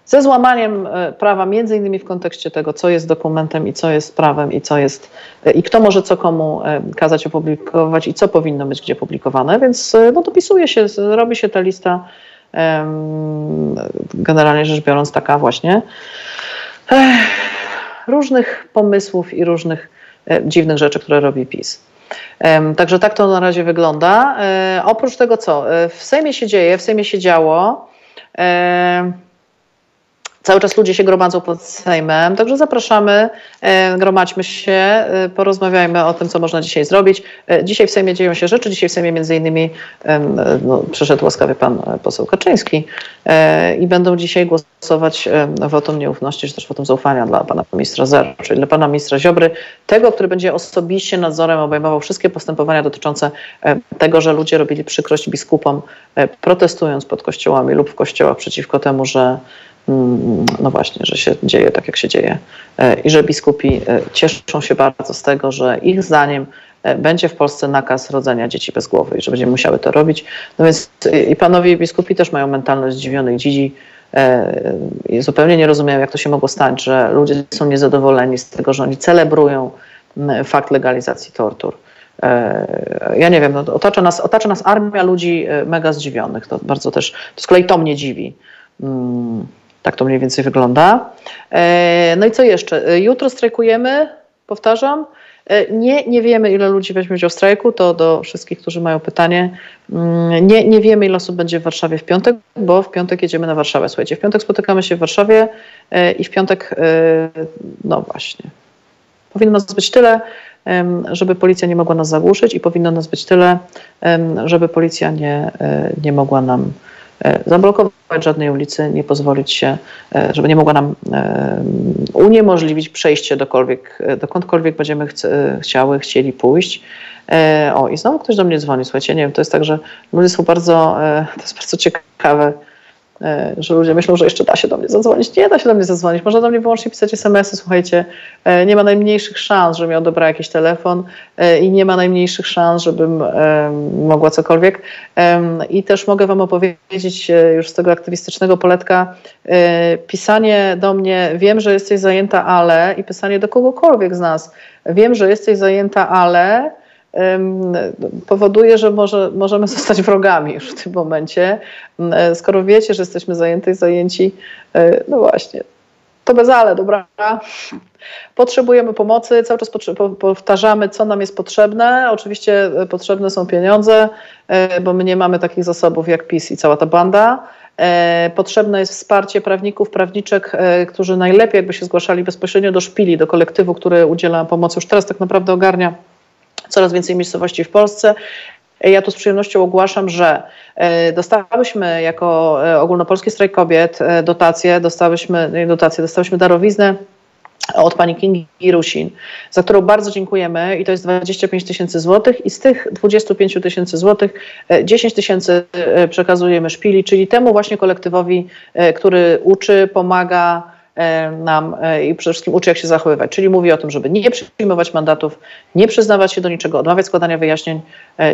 S1: ze złamaniem e, prawa, między innymi w kontekście tego, co jest dokumentem i co jest prawem i co jest e, i kto może co komu e, kazać opublikować i co powinno być gdzie publikowane, więc no, dopisuje się, robi się ta lista generalnie rzecz biorąc taka właśnie różnych pomysłów i różnych dziwnych rzeczy, które robi PiS. Także tak to na razie wygląda. E, Oprócz tego co? E, W Sejmie się dzieje, w Sejmie się działo. Cały czas ludzie się gromadzą pod Sejmem, także zapraszamy, e, gromadźmy się, e, porozmawiajmy o tym, co można dzisiaj zrobić. E, Dzisiaj w Sejmie dzieją się rzeczy, dzisiaj w Sejmie między innymi no, przyszedł łaskawie pan poseł Kaczyński i będą dzisiaj głosować wotum nieufności, czy też wotum zaufania dla pana ministra Zero, czyli dla pana ministra Ziobry, tego, który będzie osobiście nadzorem obejmował wszystkie postępowania dotyczące tego, że ludzie robili przykrość biskupom, protestując pod kościołami lub w kościołach przeciwko temu, że no właśnie, że się dzieje tak, jak się dzieje e, i że biskupi e, cieszą się bardzo z tego, że ich zdaniem e, będzie w Polsce nakaz rodzenia dzieci bez głowy i że będziemy musiały to robić. No więc i panowie biskupi też mają mentalność zdziwionych dzidzi i zupełnie nie rozumieją, jak to się mogło stać, że ludzie są niezadowoleni z tego, że oni celebrują fakt legalizacji tortur. Ja nie wiem, no, otacza, nas, otacza nas armia ludzi mega zdziwionych. To bardzo też, to z kolei to mnie dziwi. Mm, Tak to mniej więcej wygląda. E, No i co jeszcze? E, Jutro strajkujemy, powtarzam. E, Nie, nie wiemy, ile ludzi weźmie udział w strajku. To do wszystkich, którzy mają pytanie. Mm, Nie, nie wiemy, ile osób będzie w Warszawie w piątek, bo w piątek jedziemy na Warszawę. Słuchajcie, w piątek spotykamy się w Warszawie i w piątek, no właśnie, powinno nas być tyle, żeby policja nie mogła nas zagłuszyć i powinno nas być tyle, żeby policja nie, nie mogła nam zablokować żadnej ulicy, nie pozwolić się, e, żeby nie mogła nam em, uniemożliwić przejście dokolwiek, e, dokądkolwiek będziemy chce, chciały, chcieli pójść. E, O, i znowu ktoś do mnie dzwoni, słuchajcie, nie wiem, to jest tak, że ludzie są bardzo, e, to jest bardzo ciekawe, e, że ludzie myślą, że jeszcze da się do mnie zadzwonić. Nie da się do mnie zadzwonić. Można do mnie wyłącznie pisać SMS-y. Słuchajcie, e, nie ma najmniejszych szans, żebym ja odebrała jakiś telefon e, i nie ma najmniejszych szans, żebym e, mogła cokolwiek. I też mogę Wam opowiedzieć e, już z tego aktywistycznego poletka, e, pisanie do mnie, wiem, że jesteś zajęta, ale i pisanie do kogokolwiek z nas, wiem, że jesteś zajęta, ale powoduje, że może, możemy zostać wrogami już w tym momencie. Skoro wiecie, że jesteśmy zajęci, zajęci, no właśnie, to bez ale, dobra. Potrzebujemy pomocy, cały czas powtarzamy, co nam jest potrzebne. Oczywiście e, potrzebne są pieniądze, e, bo my nie mamy takich zasobów jak PiS i cała ta banda. E, potrzebne jest wsparcie prawników, prawniczek, którzy najlepiej jakby się zgłaszali bezpośrednio do szpili, do kolektywu, który udziela pomocy. Już teraz tak naprawdę ogarnia coraz więcej miejscowości w Polsce. Ja tu z przyjemnością ogłaszam, że dostałyśmy jako Ogólnopolski Strajk Kobiet dotacje, dostałyśmy, dotacje, dostałyśmy darowiznę od pani Kingi Rusin, za którą bardzo dziękujemy i to jest 25 tysięcy złotych i z tych 25 tysięcy złotych 10 e, tysięcy e, przekazujemy szpili, czyli temu właśnie kolektywowi, e, który uczy, pomaga nam i przede wszystkim uczy, jak się zachowywać. Czyli mówi o tym, żeby nie przyjmować mandatów, nie przyznawać się do niczego, odmawiać składania wyjaśnień,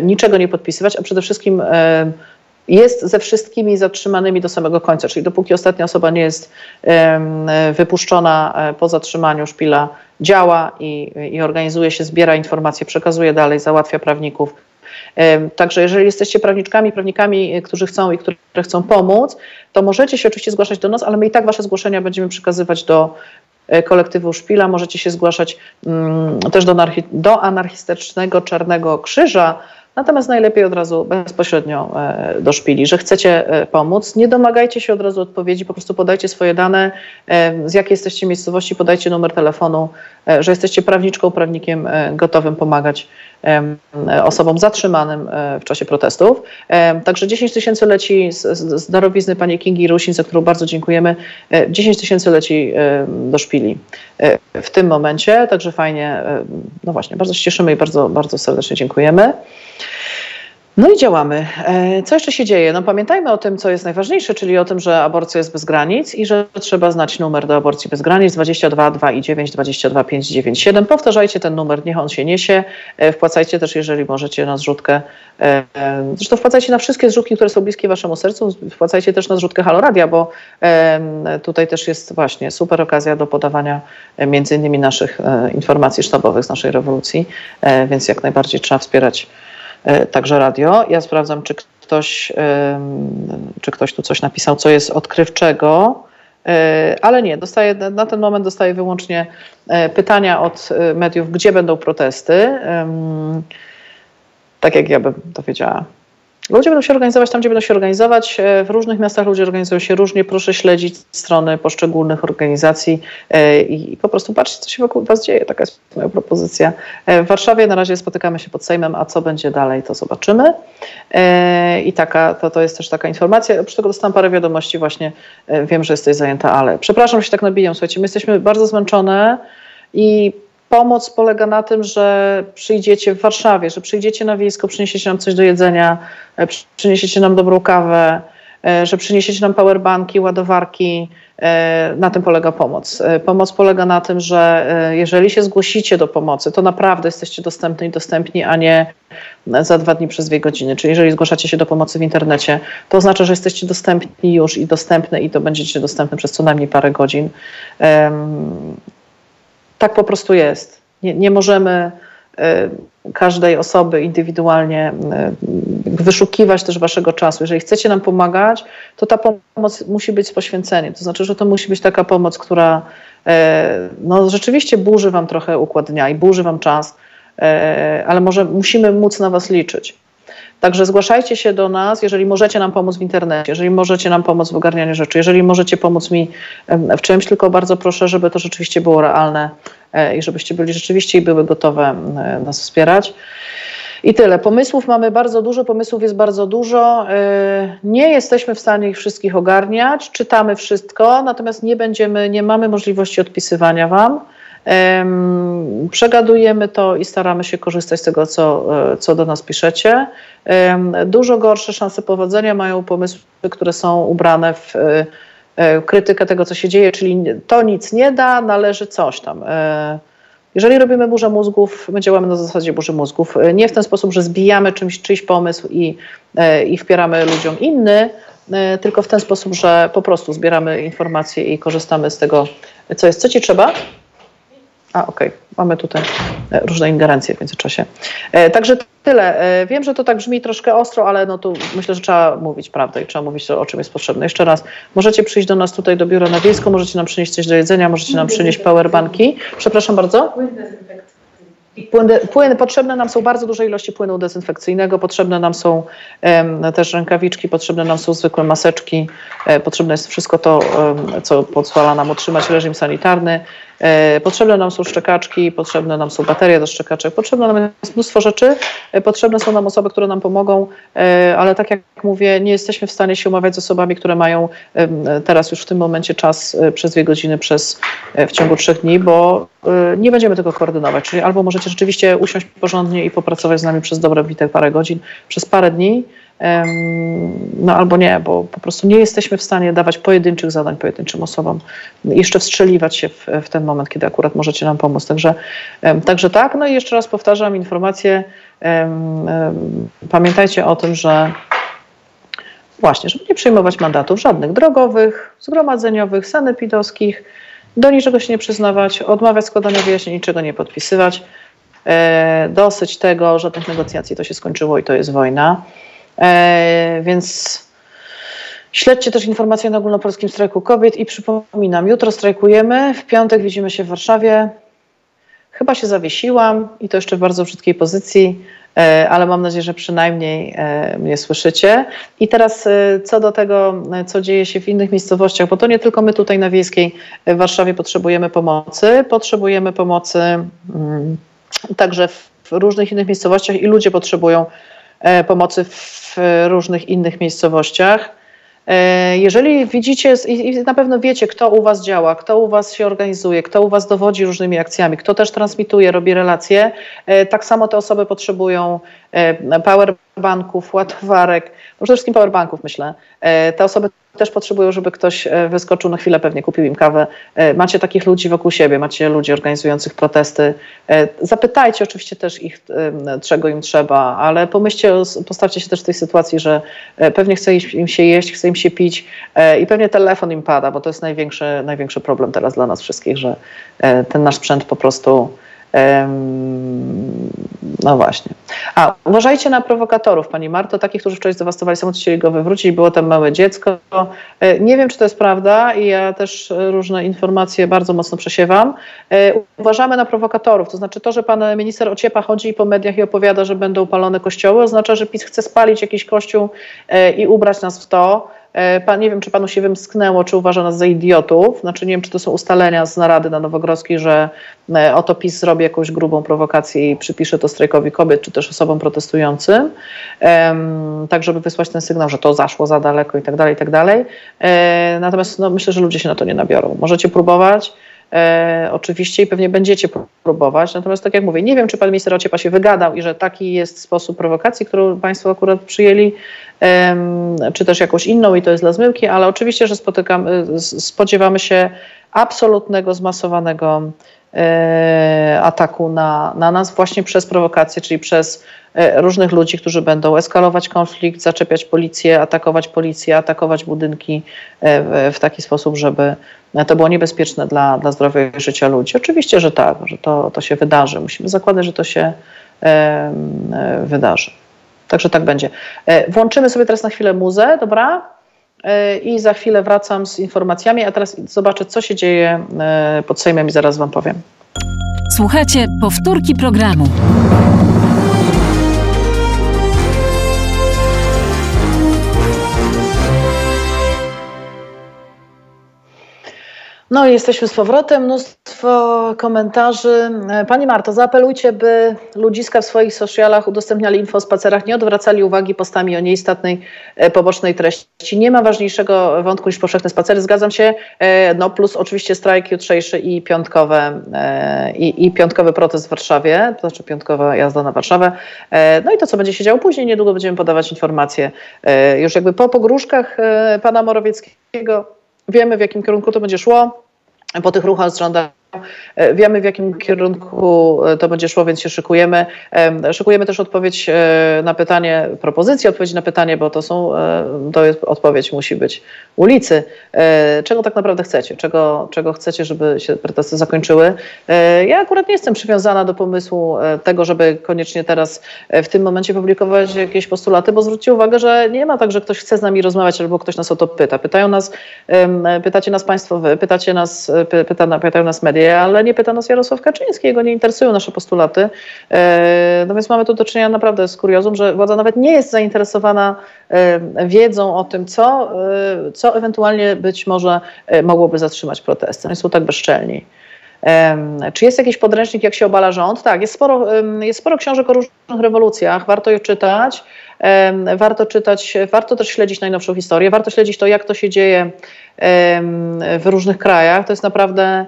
S1: niczego nie podpisywać, a przede wszystkim jest ze wszystkimi zatrzymanymi do samego końca, czyli dopóki ostatnia osoba nie jest wypuszczona e, po zatrzymaniu, szpila działa i, i organizuje się, zbiera informacje, przekazuje dalej, załatwia prawników. Także jeżeli jesteście prawniczkami, prawnikami, e, którzy chcą i które chcą pomóc, to możecie się oczywiście zgłaszać do nas, ale my i tak wasze zgłoszenia będziemy przekazywać do e, kolektywu Szpila. Możecie się zgłaszać mm, też do, do anarchistycznego Czarnego Krzyża, Natomiast najlepiej od razu bezpośrednio e, do szpili, że chcecie e, pomóc. Nie domagajcie się od razu odpowiedzi, po prostu podajcie swoje dane, e, z jakiej jesteście miejscowości, podajcie numer telefonu, że jesteście prawniczką, prawnikiem gotowym pomagać osobom zatrzymanym w czasie protestów. Także 10 tysięcy leci z, z darowizny pani Kingi Rusin, za którą bardzo dziękujemy. 10 tysięcy leci do szpili w tym momencie, także fajnie, no właśnie, bardzo się cieszymy i bardzo, bardzo serdecznie dziękujemy. No i działamy. E, co jeszcze się dzieje? No pamiętajmy o tym, co jest najważniejsze, czyli o tym, że aborcja jest bez granic i że trzeba znać numer do aborcji bez granic 22 2 i 9 22 5 9 7. Powtarzajcie ten numer, niech on się niesie. E, wpłacajcie też, jeżeli możecie, na zrzutkę. E, zresztą wpłacajcie na wszystkie zrzutki, które są bliskie waszemu sercu. Wpłacajcie też na zrzutkę Haloradia, bo tutaj też jest właśnie super okazja do podawania między innymi naszych informacji sztabowych z naszej rewolucji, więc jak najbardziej trzeba wspierać także radio. Ja sprawdzam, czy ktoś, czy ktoś tu coś napisał, co jest odkrywczego, e, ale nie, dostaję, na ten moment dostaję wyłącznie e, pytania od mediów, gdzie będą protesty. Tak jak ja bym to wiedziała. Ludzie będą się organizować tam, gdzie będą się organizować. E, w różnych miastach ludzie organizują się różnie. Proszę śledzić strony poszczególnych organizacji e, i po prostu patrzcie, co się wokół Was dzieje. Taka jest moja propozycja. E, w Warszawie na razie spotykamy się pod Sejmem, a co będzie dalej, to zobaczymy. I taka, to, to jest też taka informacja. Oprócz tego dostałam parę wiadomości właśnie. Wiem, że jesteś zajęta, ale przepraszam, że się tak nabijam. Słuchajcie, my jesteśmy bardzo zmęczone i Pomoc polega na tym, że przyjdziecie w Warszawie, że przyjdziecie na wiejsko, przyniesiecie nam coś do jedzenia, e, przyniesiecie nam dobrą kawę, e, że przyniesiecie nam powerbanki, ładowarki. E, na tym polega pomoc. Pomoc polega na tym, że jeżeli się zgłosicie do pomocy, to naprawdę jesteście dostępni i dostępni, a nie za dwa dni przez dwie godziny. Czyli jeżeli zgłaszacie się do pomocy w internecie, to oznacza, że jesteście dostępni już i dostępne i to będziecie dostępne przez co najmniej parę godzin tak po prostu jest. Nie, nie możemy y, każdej osoby indywidualnie y, wyszukiwać też waszego czasu. Jeżeli chcecie nam pomagać, to ta pomoc musi być z poświęceniem. To znaczy, że to musi być taka pomoc, która y, no, rzeczywiście burzy wam trochę układ dnia i burzy wam czas, ale może musimy móc na was liczyć. Także zgłaszajcie się do nas, jeżeli możecie nam pomóc w internecie, jeżeli możecie nam pomóc w ogarnianiu rzeczy, jeżeli możecie pomóc mi w czymś, tylko bardzo proszę, żeby to rzeczywiście było realne e, i żebyście byli rzeczywiście i były gotowe nas wspierać. I tyle. Pomysłów mamy bardzo dużo, pomysłów jest bardzo dużo. E, nie jesteśmy w stanie ich wszystkich ogarniać, czytamy wszystko, natomiast nie będziemy, nie mamy możliwości odpisywania Wam. Przegadujemy to i staramy się korzystać z tego, co, e, co do nas piszecie. Dużo gorsze szanse powodzenia mają pomysły, które są ubrane w e, e, krytykę tego, co się dzieje, czyli to nic nie da, należy coś tam. Jeżeli robimy burzę mózgów, my działamy na zasadzie burzy mózgów. Nie w ten sposób, że zbijamy czymś, czyjś pomysł i, i wpieramy ludziom inny, tylko w ten sposób, że po prostu zbieramy informacje i korzystamy z tego, co jest. Co ci trzeba? A, okej, okay. mamy tutaj e, różne ingerencje w międzyczasie. E, także tyle. E, wiem, że to tak brzmi troszkę ostro, ale no tu myślę, że trzeba mówić prawdę i trzeba mówić o czym jest potrzebne. Jeszcze raz, możecie przyjść do nas tutaj do biura na wiejsko, możecie nam przynieść coś do jedzenia, możecie nam przynieść powerbanki. Przepraszam bardzo. Płyn, płyn, potrzebne nam są bardzo duże ilości płynu dezynfekcyjnego, potrzebne nam są um, też rękawiczki, potrzebne nam są zwykłe maseczki, e, potrzebne jest wszystko to, um, co pozwala nam utrzymać reżim sanitarny. E, potrzebne nam są szczekaczki, potrzebne nam są baterie do szczekaczek, potrzebne nam jest mnóstwo rzeczy, e, potrzebne są nam osoby, które nam pomogą, e, ale tak jak mówię, nie jesteśmy w stanie się umawiać z osobami, które mają teraz już w tym momencie czas przez dwie godziny przez, w ciągu trzech dni, bo nie będziemy tego koordynować. Czyli albo możecie rzeczywiście usiąść porządnie i popracować z nami przez dobre bite parę godzin, przez parę dni, no albo nie, bo po prostu nie jesteśmy w stanie dawać pojedynczych zadań pojedynczym osobom, jeszcze wstrzeliwać się w, w ten moment, kiedy akurat możecie nam pomóc. Także, także tak, no i jeszcze raz powtarzam informację, pamiętajcie o tym, że właśnie, żeby nie przyjmować mandatów żadnych drogowych, zgromadzeniowych, sanepidowskich, do niczego się nie przyznawać, odmawiać składania wyjaśnień, niczego nie podpisywać. E, dosyć tego, że tych negocjacji to się skończyło i to jest wojna. E, więc śledźcie też informacje na ogólnopolskim strajku kobiet i przypominam, jutro strajkujemy, w piątek widzimy się w Warszawie. Chyba się zawiesiłam i to jeszcze w bardzo brzydkiej pozycji, e, ale mam nadzieję, że przynajmniej e, mnie słyszycie. I teraz co do tego, co dzieje się w innych miejscowościach, bo to nie tylko my tutaj na Wiejskiej w Warszawie potrzebujemy pomocy, potrzebujemy pomocy mm, także w różnych innych miejscowościach i ludzie potrzebują pomocy w różnych innych miejscowościach. E, jeżeli widzicie i na pewno wiecie, kto u Was działa, kto u Was się organizuje, kto u Was dowodzi różnymi akcjami, kto też transmituje, robi relacje, e, tak samo te osoby potrzebują e, powerbanków, ładowarek, no przede wszystkim powerbanków myślę. Te osoby też potrzebują, żeby ktoś e, wyskoczył na chwilę, pewnie kupił im kawę. E, macie takich ludzi wokół siebie, macie ludzi organizujących protesty. E, zapytajcie oczywiście też ich, czego im trzeba, ale pomyślcie, postawcie się też w tej sytuacji, że pewnie chce im się jeść, chce im się pić i pewnie telefon im pada, bo to jest największy, największy problem teraz dla nas wszystkich, że ten nasz sprzęt po prostu no właśnie. A uważajcie na prowokatorów, Pani Marto, takich, którzy wczoraj zdewastowali samochód, chcieli go wywrócić, było tam małe dziecko. E, nie wiem, czy to jest prawda i ja też różne informacje bardzo mocno przesiewam. E, uważamy na prowokatorów, to znaczy to, że pan minister Ociepa chodzi po mediach i opowiada, że będą palone kościoły, oznacza, że PiS chce spalić jakiś kościół e, i ubrać nas w to. E, pan, nie wiem, czy panu się wymsknęło, czy uważa nas za idiotów. Znaczy, nie wiem, czy to są ustalenia z narady na Nowogrodzkiej, że e, oto PiS zrobi jakąś grubą prowokację i przypisze to strajkowi kobiet, czy też osobom protestującym, tak żeby wysłać ten sygnał, że to zaszło za daleko i tak dalej, i tak dalej. E, natomiast no, myślę, że ludzie się na to nie nabiorą. Możecie próbować. E, oczywiście i pewnie będziecie próbować. Natomiast tak jak mówię, nie wiem, czy pan minister Ociepa się wygadał i że taki jest sposób prowokacji, którą państwo akurat przyjęli, e, czy też jakąś inną i to jest dla zmyłki, ale oczywiście, że spotykamy, spodziewamy się absolutnego, zmasowanego e, ataku na, na nas właśnie przez prowokację, czyli przez e, różnych ludzi, którzy będą eskalować konflikt, zaczepiać policję, atakować policję, atakować budynki e, w, taki sposób, żeby to było niebezpieczne dla, dla zdrowia i życia ludzi. Oczywiście, że tak, że to, to się wydarzy. Musimy zakładać, że to się e, wydarzy. Także tak będzie. E, włączymy sobie teraz na chwilę muzę, dobra? I za chwilę wracam z informacjami, a teraz zobaczę, co się dzieje e, pod Sejmem i zaraz Wam powiem.
S2: Słuchajcie, powtórki programu.
S1: No jesteśmy z powrotem, mnóstwo komentarzy. Pani Marto, zaapelujcie, by ludziska w swoich socialach udostępniali info o spacerach, nie odwracali uwagi postami o nieistotnej e, pobocznej treści. Nie ma ważniejszego wątku niż powszechne spacery, zgadzam się. E, no plus oczywiście strajk jutrzejszy i piątkowe, e, i, i piątkowy protest w Warszawie, to znaczy piątkowa jazda na Warszawę. No i to, co będzie się działo później, niedługo będziemy podawać informacje już jakby po pogróżkach pana Morawieckiego Wiemy, w jakim kierunku to będzie szło. Po tych ruchach z rządami E, wiemy, w jakim kierunku e, to będzie szło, więc się szykujemy. Szykujemy też odpowiedź e, na pytanie, propozycję odpowiedzi na pytanie, bo to są, to jest, odpowiedź musi być ulicy. Czego tak naprawdę chcecie? Czego, czego chcecie, żeby się protesty zakończyły? Ja akurat nie jestem przywiązana do pomysłu tego, żeby koniecznie teraz w tym momencie publikować jakieś postulaty, bo zwróćcie uwagę, że nie ma tak, że ktoś chce z nami rozmawiać albo ktoś nas o to pyta. Pytają nas, pytacie nas państwo wy, pytacie nas, pyta, pytają nas media, ale nie pyta nas Jarosław Kaczyński, jego nie interesują nasze postulaty. E, no więc mamy tu do czynienia naprawdę z kuriozum, że władza nawet nie jest zainteresowana e, wiedzą o tym, co, e, co ewentualnie być może mogłoby zatrzymać protesty. Oni są tak bezczelni. Czy jest jakiś podręcznik, jak się obala rząd? Tak, jest sporo, jest sporo książek o różnych rewolucjach, warto je czytać. Warto czytać, warto też śledzić najnowszą historię, warto śledzić to, jak to się dzieje w różnych krajach. To jest naprawdę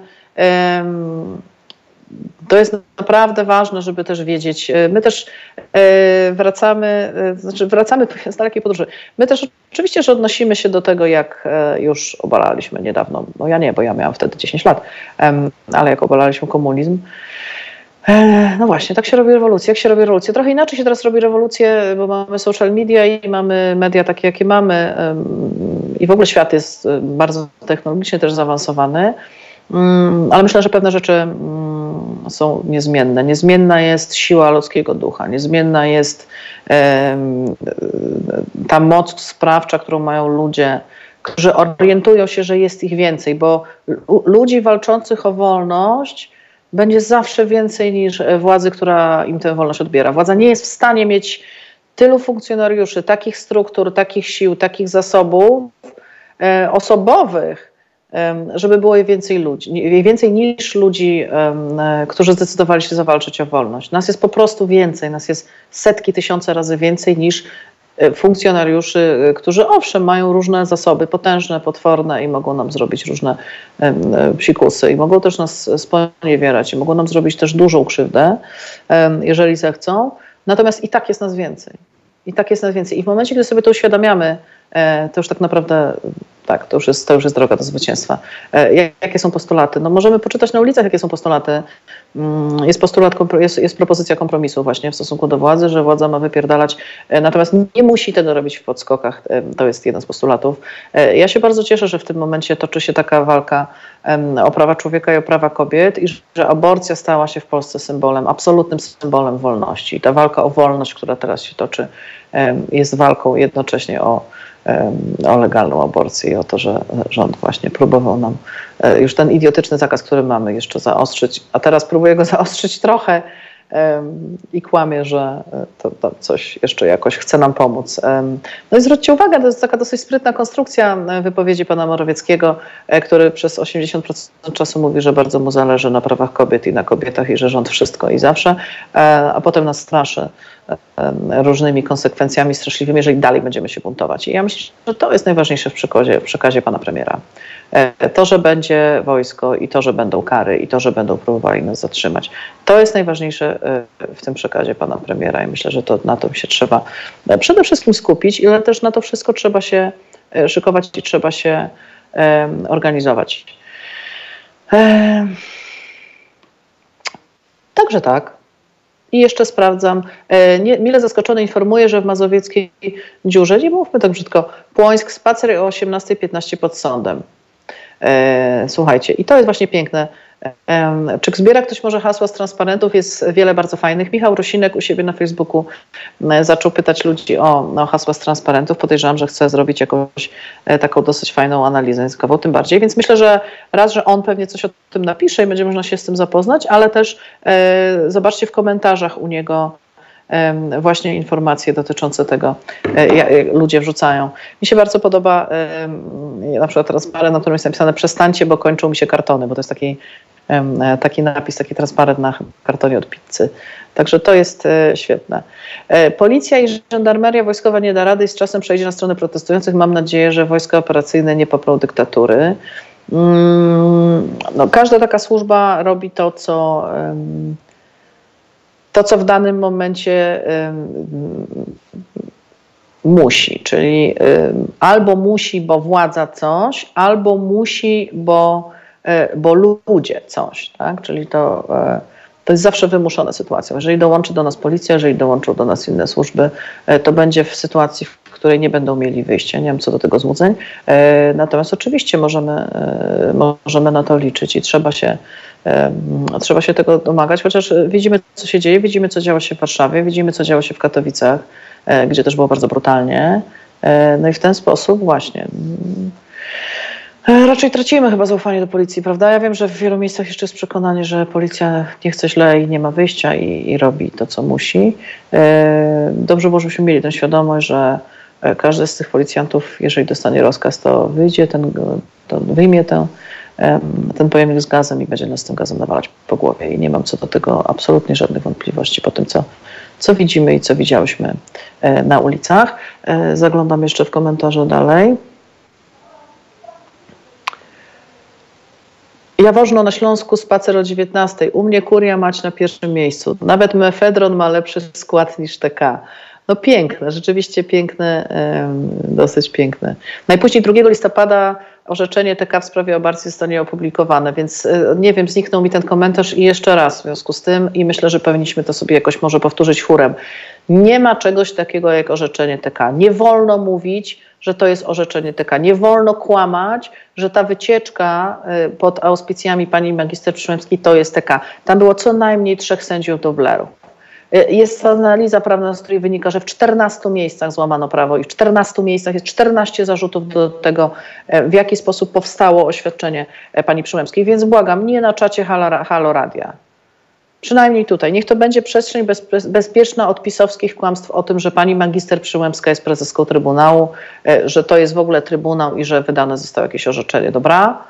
S1: to jest naprawdę ważne, żeby też wiedzieć. E, my też e, wracamy, e, znaczy wracamy z dalekiej podróży. My też oczywiście, że odnosimy się do tego, jak już obalaliśmy niedawno. No ja nie, bo ja miałam wtedy 10 lat, ale jak obalaliśmy komunizm. No właśnie, tak się robi rewolucja. Jak się robi rewolucja? Trochę inaczej się teraz robi rewolucję, bo mamy social media i mamy media takie, jakie mamy. I w ogóle świat jest bardzo technologicznie też zaawansowany. Mm, ale myślę, że pewne rzeczy mm, są niezmienne. Niezmienna jest siła ludzkiego ducha, niezmienna jest ta moc sprawcza, którą mają ludzie, którzy orientują się, że jest ich więcej, bo ludzi walczących o wolność będzie zawsze więcej niż władzy, która im tę wolność odbiera. Władza nie jest w stanie mieć tylu funkcjonariuszy, takich struktur, takich sił, takich zasobów e, osobowych, żeby było więcej ludzi, więcej niż ludzi, którzy zdecydowali się zawalczyć o wolność. Nas jest po prostu więcej, nas jest setki, tysiące razy więcej niż e, funkcjonariuszy, e, którzy owszem mają różne zasoby, potężne, potworne i mogą nam zrobić różne e, psikusy i mogą też nas sponiewierać i mogą nam zrobić też dużą krzywdę, jeżeli zechcą. Natomiast i tak jest nas więcej. I tak jest nas więcej. I w momencie, gdy sobie to uświadamiamy, to już tak naprawdę tak, to już jest, to już jest droga do zwycięstwa. E, jakie są postulaty? No możemy poczytać na ulicach, jakie są postulaty. Mm, jest postulat, jest, jest propozycja kompromisu właśnie w stosunku do władzy, że władza ma wypierdalać, e, natomiast nie musi tego robić w podskokach. E, to jest jeden z postulatów. Ja się bardzo cieszę, że w tym momencie toczy się taka walka o prawa człowieka i o prawa kobiet i że aborcja stała się w Polsce symbolem, absolutnym symbolem wolności. Ta walka o wolność, która teraz się toczy, jest walką jednocześnie o o legalną aborcję i o to, że rząd właśnie próbował nam e, już ten idiotyczny zakaz, który mamy, jeszcze zaostrzyć, a teraz próbuje go zaostrzyć trochę i kłamie, że e, to, to, coś jeszcze jakoś chce nam pomóc. No i zwróćcie uwagę, to jest taka dosyć sprytna konstrukcja e, wypowiedzi pana Morawieckiego, który przez 80% czasu mówi, że bardzo mu zależy na prawach kobiet i na kobietach i że rząd wszystko i zawsze, a potem nas straszy różnymi konsekwencjami straszliwymi, jeżeli dalej będziemy się buntować. I ja myślę, że to jest najważniejsze w przekazie, w przekazie pana premiera. E, to, że będzie wojsko i to, że będą kary i to, że będą próbowali nas zatrzymać. To jest najważniejsze e, w tym przekazie pana premiera i myślę, że to na tym się trzeba e, przede wszystkim skupić, ale też na to wszystko trzeba się szykować i trzeba się organizować. Także tak. I jeszcze sprawdzam. Nie, mile zaskoczony informuję, że w mazowieckiej dziurze, nie mówmy tak brzydko, Płońsk spacer o 18.15 pod sądem. E, słuchajcie, i to jest właśnie piękne. Czy zbiera ktoś może hasła z transparentów? Jest wiele bardzo fajnych. Michał Rosinek u siebie na Facebooku zaczął pytać ludzi o, o hasła z transparentów. Podejrzewam, że chce zrobić jakąś e, taką dosyć fajną analizę językową, tym bardziej. Więc myślę, że raz, że on pewnie coś o tym napisze i będzie można się z tym zapoznać, ale też e, zobaczcie w komentarzach u niego właśnie informacje dotyczące tego, e, ludzie wrzucają. Mi się bardzo podoba na przykład transparent, na którym jest napisane przestańcie, bo kończą mi się kartony, bo to jest taki, e, taki napis, taki transparent na kartonie od pizzy. Także to jest e, świetne. Policja i żandarmeria wojskowa nie da rady i z czasem przejdzie na stronę protestujących. Mam nadzieję, że wojska operacyjne nie poprą dyktatury. Mm, no, każda taka służba robi to, co to, co w danym momencie musi, czyli albo musi, bo władza coś, albo musi, bo bo ludzie coś, tak? Czyli to, to jest zawsze wymuszona sytuacja. Jeżeli dołączy do nas policja, jeżeli dołączą do nas inne służby, to będzie w sytuacji, w której nie będą mieli wyjścia. Nie mam co do tego złudzeń. Natomiast oczywiście możemy, możemy na to liczyć i trzeba się Trzeba się tego domagać, chociaż widzimy, co się dzieje, widzimy, co działo się w Warszawie, widzimy, co działo się w Katowicach, e, gdzie też było bardzo brutalnie. E, no i w ten sposób właśnie. Mm, e, raczej tracimy chyba zaufanie do policji, prawda? Ja wiem, że w wielu miejscach jeszcze jest przekonanie, że policja nie chce źle i nie ma wyjścia i, i robi to, co musi. Dobrze było, żebyśmy mieli tę świadomość, że każdy z tych policjantów, jeżeli dostanie rozkaz, to wyjdzie, ten, to wyjmie tę ten pojemnik z gazem i będzie nas tym gazem nawalać po głowie. I nie mam co do tego absolutnie żadnych wątpliwości po tym, co, co widzimy i co widziałyśmy e, na ulicach. E, zaglądam jeszcze w komentarze dalej. Jawożno na Śląsku, spacer o 19. U mnie kuria mać na pierwszym miejscu. Nawet mefedron ma lepszy skład niż TK. No piękne, rzeczywiście piękne, dosyć piękne. Najpóźniej 2 listopada orzeczenie TK w sprawie aborcji zostanie opublikowane, więc e, nie wiem, zniknął mi ten komentarz i jeszcze raz w związku z tym i myślę, że powinniśmy to sobie jakoś może powtórzyć chórem. Nie ma czegoś takiego jak orzeczenie TK. Nie wolno mówić, że to jest orzeczenie TK. Nie wolno kłamać, że ta wycieczka e, pod auspicjami pani magister Przyłębskiej to jest TK. Tam było co najmniej trzech sędziów Dobleru. E, jest analiza prawna, z której wynika, że w 14 miejscach złamano prawo i w 14 miejscach jest 14 zarzutów do tego, e, w jaki sposób powstało oświadczenie e, pani Przyłębskiej. Więc błagam, nie na czacie Halo, Halo Radia. Przynajmniej tutaj. Niech to będzie przestrzeń bez, bezpieczna od pisowskich kłamstw o tym, że pani magister Przyłębska jest prezeską Trybunału, że to jest w ogóle Trybunał i że wydane zostało jakieś orzeczenie. Dobra?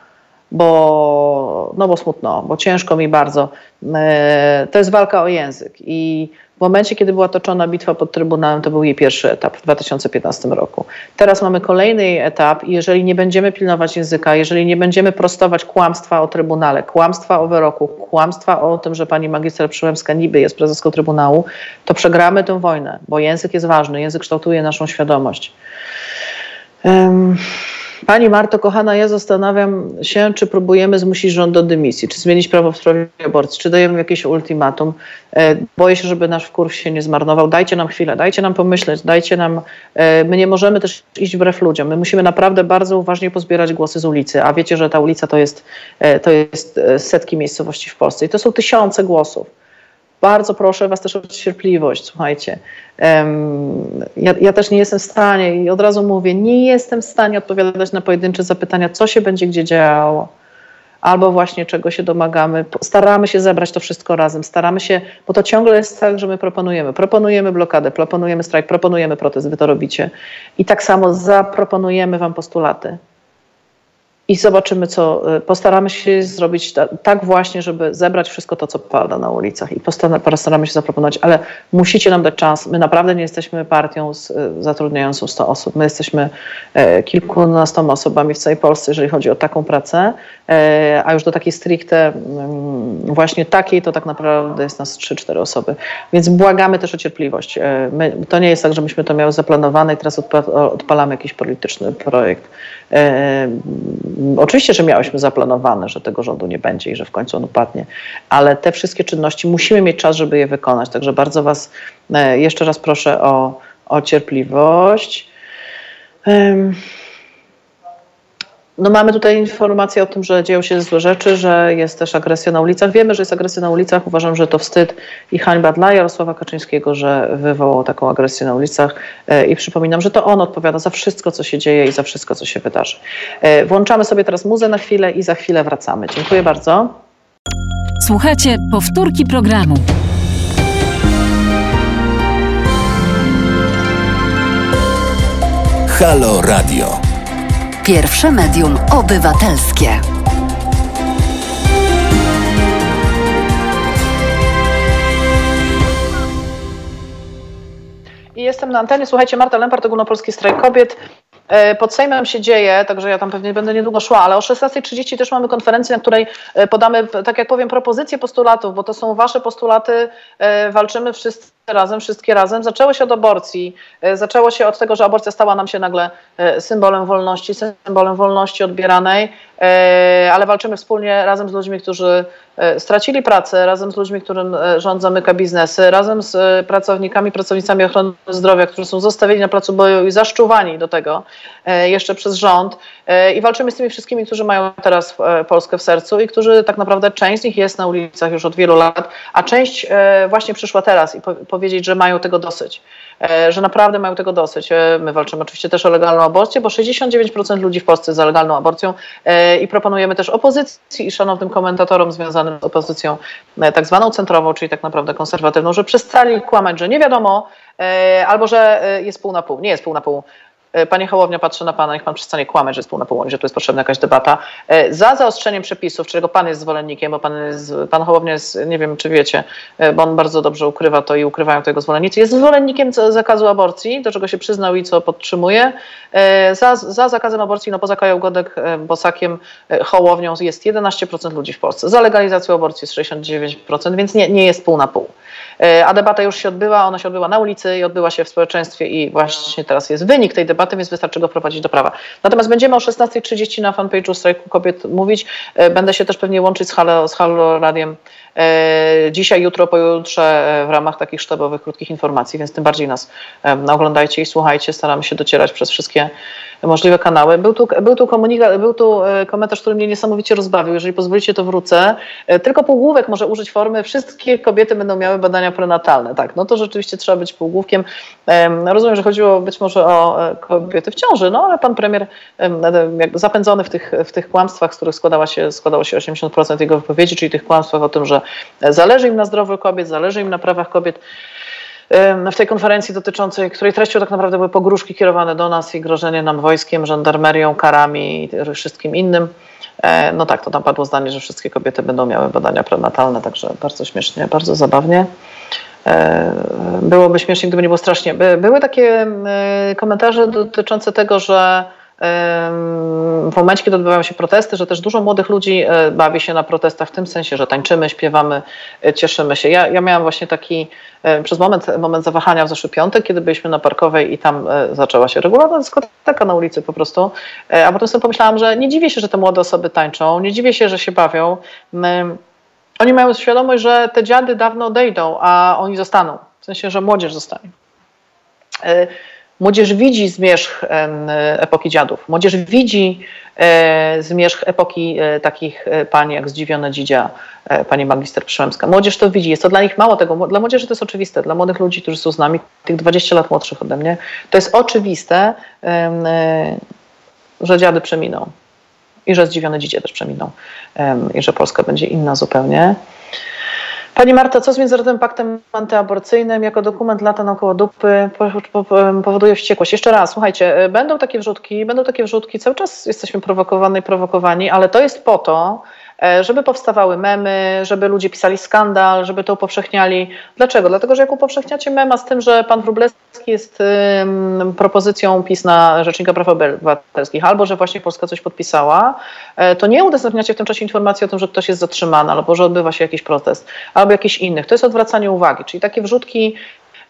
S1: Bo, no bo smutno, bo ciężko mi bardzo. E, to jest walka o język i w momencie, kiedy była toczona bitwa pod Trybunałem, to był jej pierwszy etap w 2015 roku. Teraz mamy kolejny etap i jeżeli nie będziemy pilnować języka, jeżeli nie będziemy prostować kłamstwa o Trybunale, kłamstwa o wyroku, kłamstwa o tym, że pani magister Przyłębska niby jest prezeską Trybunału, to przegramy tę wojnę, bo język jest ważny, język kształtuje naszą świadomość. Um, Pani Marto, kochana, ja zastanawiam się, czy próbujemy zmusić rząd do dymisji, czy zmienić prawo w sprawie aborcji, czy dajemy jakieś ultimatum. E, boję się, żeby nasz kurs się nie zmarnował. Dajcie nam chwilę, dajcie nam pomyśleć, dajcie nam. E, my nie możemy też iść wbrew ludziom. My musimy naprawdę bardzo uważnie pozbierać głosy z ulicy, a wiecie, że ta ulica to jest, e, to jest setki miejscowości w Polsce i to są tysiące głosów bardzo proszę Was też o cierpliwość, słuchajcie. Ja, ja, też nie jestem w stanie i od razu mówię, nie jestem w stanie odpowiadać na pojedyncze zapytania, co się będzie gdzie działo, albo właśnie czego się domagamy. Staramy się zebrać to wszystko razem, staramy się, bo to ciągle jest tak, że my proponujemy. Proponujemy blokadę, proponujemy strajk, proponujemy protest, Wy to robicie. I tak samo zaproponujemy Wam postulaty i zobaczymy, co y, postaramy się zrobić tak właśnie, żeby zebrać wszystko to, co pada na ulicach i postaramy się zaproponować, ale musicie nam dać czas. My naprawdę nie jesteśmy partią z, y, zatrudniającą 100 osób. My jesteśmy e, kilkunastoma osobami w całej Polsce, jeżeli chodzi o taką pracę, e, a już do takiej stricte mm, właśnie takiej, to tak naprawdę jest nas 3-4 osoby. Więc błagamy też o cierpliwość. E, my, to nie jest tak, że myśmy to miały zaplanowane i teraz odpalamy jakiś polityczny projekt. Oczywiście, że miałyśmy zaplanowane, że tego rządu nie będzie i że w końcu on upadnie, ale te wszystkie czynności musimy mieć czas, żeby je wykonać. Także bardzo Was e, jeszcze raz proszę o, o cierpliwość. No mamy tutaj informację o tym, że dzieją się złe rzeczy, że jest też agresja na ulicach. Wiemy, że jest agresja na ulicach. Uważam, że to wstyd i hańba dla Jarosława Kaczyńskiego, że wywołał taką agresję na ulicach. E, I przypominam, że to on odpowiada za wszystko, co się dzieje i za wszystko, co się wydarzy. E, włączamy sobie teraz muzę na chwilę i za chwilę wracamy. Dziękuję bardzo.
S2: Słuchajcie powtórki programu.
S4: Halo Radio.
S6: Pierwsze medium obywatelskie.
S1: I jestem na antenie. Słuchajcie, Marta Lempart, Ogólnopolski Strajk Kobiet. E, pod Sejmem się dzieje, także ja tam pewnie będę niedługo szła, ale o 16.30 też mamy konferencję, na której e, podamy, tak jak powiem, propozycje postulatów, bo to są wasze postulaty. E, walczymy wszyscy razem, wszystkie razem. Zaczęło się od aborcji. E, zaczęło się od tego, że aborcja stała nam się nagle e, symbolem wolności, symbolem wolności odbieranej, e, ale walczymy wspólnie razem z ludźmi, którzy stracili pracę, razem z ludźmi, którym rząd zamyka biznesy, razem z pracownikami, pracownicami ochrony zdrowia, którzy są zostawieni na placu boju i zaszczuwani do tego jeszcze przez rząd. I walczymy z tymi wszystkimi, którzy mają teraz Polskę w sercu i którzy tak naprawdę część z nich jest na ulicach już od wielu lat, a część właśnie przyszła teraz i powiedzieć, że mają tego dosyć, e, że naprawdę mają tego dosyć. E, my walczymy oczywiście też o legalną aborcję, bo 69% ludzi w Polsce za legalną aborcją e, i proponujemy też opozycji i szanownym komentatorom związanym z opozycją tak zwaną centrową, czyli tak naprawdę konserwatywną, że przestali kłamać, że nie wiadomo, albo że jest pół na pół. Nie jest pół na pół. E, panie Hołownia, patrzę na Pana, niech Pan przestanie kłamać, że jest pół na pół, że tu jest potrzebna jakaś debata. E, za zaostrzeniem przepisów, czego Pan jest zwolennikiem, bo Pan, jest, pan Hołownia jest, nie wiem czy wiecie, e, bo on bardzo dobrze ukrywa to i ukrywają to jego zwolennicy, jest zwolennikiem zakazu aborcji, do czego się przyznał i co podtrzymuje. Za, za zakazem aborcji, no poza Kają Bosakiem, Hołownią jest 11% ludzi w Polsce. Za legalizacją aborcji jest 69%, więc nie, nie jest pół na pół. A debata już się odbyła, ona się odbyła na ulicy i odbyła się w społeczeństwie i właśnie teraz jest wynik tej debaty debaty, więc wystarczy go wprowadzić do prawa. Natomiast będziemy o 16.30 na fanpage'u Strajku Kobiet mówić. E, będę się też pewnie łączyć z Halo, z Halo Radiem e, dzisiaj, jutro, pojutrze e, w ramach takich sztabowych, krótkich informacji, więc tym bardziej nas oglądajcie i słuchajcie. Staramy się docierać przez wszystkie możliwe kanały. Był tu, był tu, komunikat, był tu e, komentarz, który mnie niesamowicie rozbawił. Jeżeli pozwolicie, to wrócę. E, tylko półgłówek może użyć formy wszystkie kobiety będą miały badania prenatalne. Tak, no to rzeczywiście trzeba być półgłówkiem. Rozumiem, że chodziło być może o e, kobiety w ciąży, no ale pan premier zapędzony w tych, w tych kłamstwach, z których składała się, składało się 80% jego wypowiedzi, czyli tych kłamstwach o tym, że zależy im na zdrowiu kobiet, zależy im na prawach kobiet, w tej konferencji dotyczącej, której treścią tak naprawdę były pogróżki kierowane do nas i grożenie nam wojskiem, żandarmerią, karami i wszystkim innym. E, no tak, to tam padło zdanie, że wszystkie kobiety będą miały badania prenatalne, także bardzo śmiesznie, bardzo zabawnie. E, byłoby śmiesznie, gdyby nie było strasznie. Były takie e, komentarze dotyczące tego, że w momencie, kiedy odbywają się protesty, że też dużo młodych ludzi e, bawi się na protestach w tym sensie, że tańczymy, śpiewamy, e, cieszymy się. Ja, ja miałam właśnie taki e, przez moment, moment zawahania w zeszły piątek, kiedy byliśmy na Parkowej i tam zaczęła się regularna dyskoteka na ulicy po prostu, a potem sobie pomyślałam, że nie dziwię się, że te młode osoby tańczą, nie dziwię się, że się bawią. Oni mają świadomość, że te dziady dawno odejdą, a oni zostaną. W sensie, że młodzież zostanie. Młodzież widzi zmierzch epoki dziadów. Młodzież widzi e, zmierzch epoki e, takich e, pań jak Zdziwiona Dzidzia, pani magister Przyłębska. Młodzież to widzi. Jest to dla nich mało tego. Dla młodzieży to jest oczywiste. Dla młodych ludzi, którzy są z nami, tych 20 lat młodszych ode mnie, to jest oczywiste, że dziady przeminą. I że Zdziwione Dzidzie też przeminą. I że Polska będzie inna zupełnie. Pani Marta, co z Międzynarodowym Paktem Antyaborcyjnym jako dokument lata naokoło dupy powoduje wściekłość? Jeszcze raz, słuchajcie, będą takie wrzutki, będą takie wrzutki, cały czas jesteśmy prowokowani i prowokowani, ale to jest po to, E, żeby powstawały memy, żeby ludzie pisali skandal, żeby to upowszechniali. Dlaczego? Dlatego, że jak upowszechniacie mema z tym, że pan Wróblewski jest propozycją PiS na Rzecznika Praw Obywatelskich, albo że właśnie Polska coś podpisała, e, to nie udostępniacie w tym czasie informacji o tym, że ktoś jest zatrzymany, albo że odbywa się jakiś protest, albo jakiś innych. To jest odwracanie uwagi, czyli takie wrzutki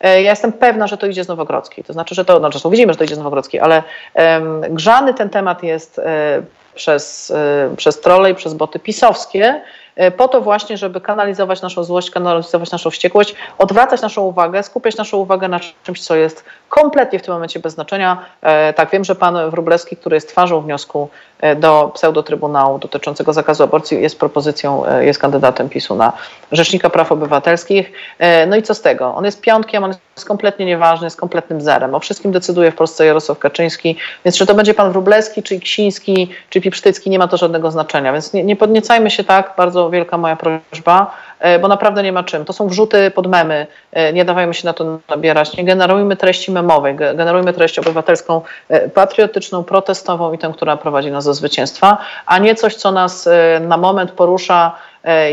S1: e, ja jestem pewna, że to idzie z Nowogrodzkiej. To znaczy, że to, znaczy, widzimy, że to idzie z Nowogrodzkiej, ale um, grzany ten temat jest um, przez, y, przez trolle i przez boty pisowskie, y, po to właśnie, żeby kanalizować naszą złość, kanalizować naszą wściekłość, odwracać naszą uwagę, skupiać naszą uwagę na czymś, co jest kompletnie w tym momencie bez znaczenia. E, tak, wiem, że pan Wróblewski, który jest twarzą wniosku do pseudotrybunału dotyczącego zakazu aborcji, jest propozycją, e, jest kandydatem PiSu na Rzecznika Praw Obywatelskich. No i co z tego? On jest piątkiem, on jest kompletnie nieważny, jest kompletnym zerem. O wszystkim decyduje w Polsce Jarosław Kaczyński, więc czy to będzie pan Wróblewski, czy Ksiński, czy Pipsztycki, nie ma to żadnego znaczenia. Więc nie, nie podniecajmy się tak, bardzo wielka moja prośba. E, bo naprawdę nie ma czym. To są wrzuty pod memy, e, nie dawajmy się na to nabierać, nie generujmy treści memowej, generujmy treść obywatelską, e, patriotyczną, protestową i tę, która prowadzi nas do zwycięstwa, a nie coś, co nas na moment porusza,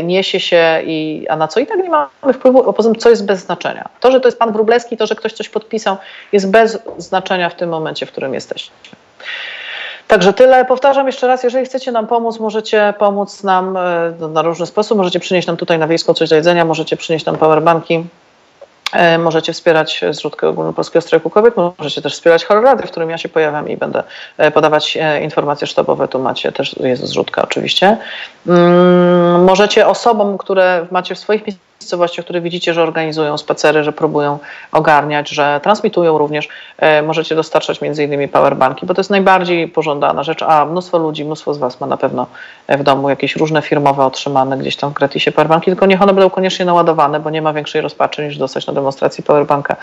S1: niesie się, i, a na co i tak nie mamy wpływu, tym co jest bez znaczenia. To, że to jest pan Wróblewski, to, że ktoś coś podpisał, jest bez znaczenia w tym momencie, w którym jesteśmy. Także tyle. Powtarzam jeszcze raz, jeżeli chcecie nam pomóc, możecie pomóc nam e, na różny sposób. Możecie przynieść nam tutaj na wiejską coś do jedzenia, możecie przynieść nam powerbanki, E, możecie wspierać zrzutkę ogólnopolskiego strajku kobiet, możecie też wspierać Horror w którym ja się pojawiam i będę e, podawać informacje sztabowe. Tu macie też, jest zrzutka oczywiście. Mm, możecie osobom, które macie w swoich miejscowościach, które widzicie, że organizują spacery, że próbują ogarniać, że transmitują również, możecie dostarczać między innymi powerbanki, bo to jest najbardziej pożądana rzecz, a mnóstwo ludzi, mnóstwo z Was ma na pewno w domu jakieś różne firmowe otrzymane gdzieś tam w gratisie powerbanki, tylko niech one będą koniecznie naładowane, bo nie ma większej rozpaczy niż dostać na demonstracji powerbanka,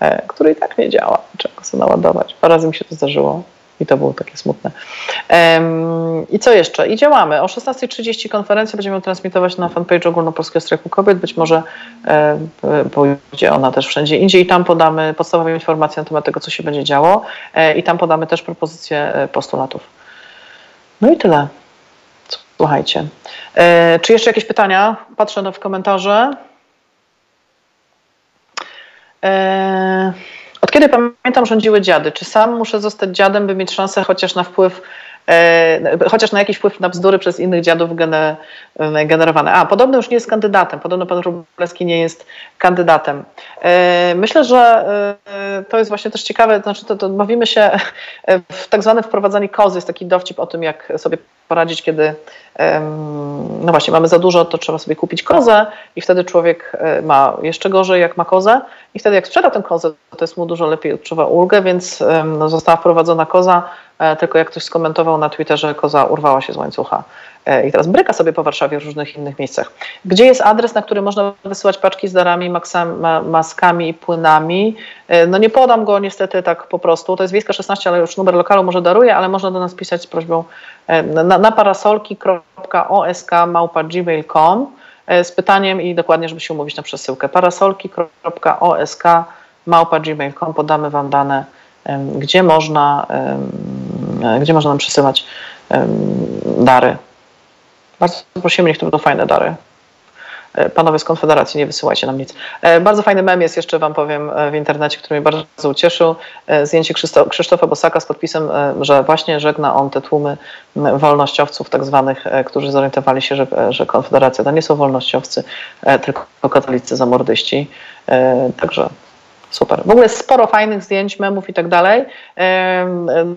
S1: e, który i tak nie działa. Trzeba go naładować. Parę razy mi się to zdarzyło i to było takie smutne. I co jeszcze? I działamy. O 16.30 konferencja będziemy transmitować na fanpage Ogólnopolskiego Strajku Kobiet. Być może e, pójdzie ona też wszędzie indziej i tam podamy podstawowe informacje na temat tego, co się będzie działo e, i tam podamy też propozycje postulatów. No i tyle. Słuchajcie. Czy jeszcze jakieś pytania? Patrzę w komentarze. Eee, od kiedy pamiętam rządziły dziady? Czy sam muszę zostać dziadem, by mieć szansę chociaż na wpływ, chociaż na jakiś wpływ na bzdury przez innych dziadów generowane? A, podobno już nie jest kandydatem. Podobno pan Rubleski nie jest kandydatem. E, myślę, że e, to jest właśnie też ciekawe, znaczy to, to bawimy się w tak zwane wprowadzanie kozy, jest taki dowcip o tym, jak sobie poradzić, kiedy no właśnie mamy za dużo, to trzeba sobie kupić kozę i wtedy człowiek e, ma jeszcze gorzej, jak ma kozę i wtedy jak sprzeda tę kozę, to jest mu dużo lepiej, odczuwa ulgę, więc no, została wprowadzona koza, e, tylko jak ktoś skomentował na Twitterze, koza urwała się z łańcucha. E, i teraz bryka sobie po Warszawie w różnych innych miejscach. Gdzie jest adres, na który można wysyłać paczki z darami, maskami i płynami? E, no nie podam go niestety tak po prostu. To jest Wiejska 16, ale już numer lokalu może daruję, ale można do nas pisać z prośbą e, na, na parasolki.osk.gmail.com z pytaniem i dokładnie, żeby się umówić na przesyłkę. parasolki.osk.gmail.com podamy Wam dane, gdzie można, gdzie można nam przesyłać dary. Bardzo prosimy, niech to będą fajne dary. E, panowie z Konfederacji, nie wysyłajcie nam nic. E, bardzo fajny mem jest jeszcze, wam powiem, e, w internecie, który mnie bardzo ucieszył. Zdjęcie Krzysztofa Bosaka z podpisem, że właśnie żegna on te tłumy wolnościowców tak zwanych, którzy zorientowali się, że, że Konfederacja to nie są wolnościowcy, tylko katolicy zamordyści. Także Super. W ogóle sporo fajnych zdjęć, memów i tak dalej.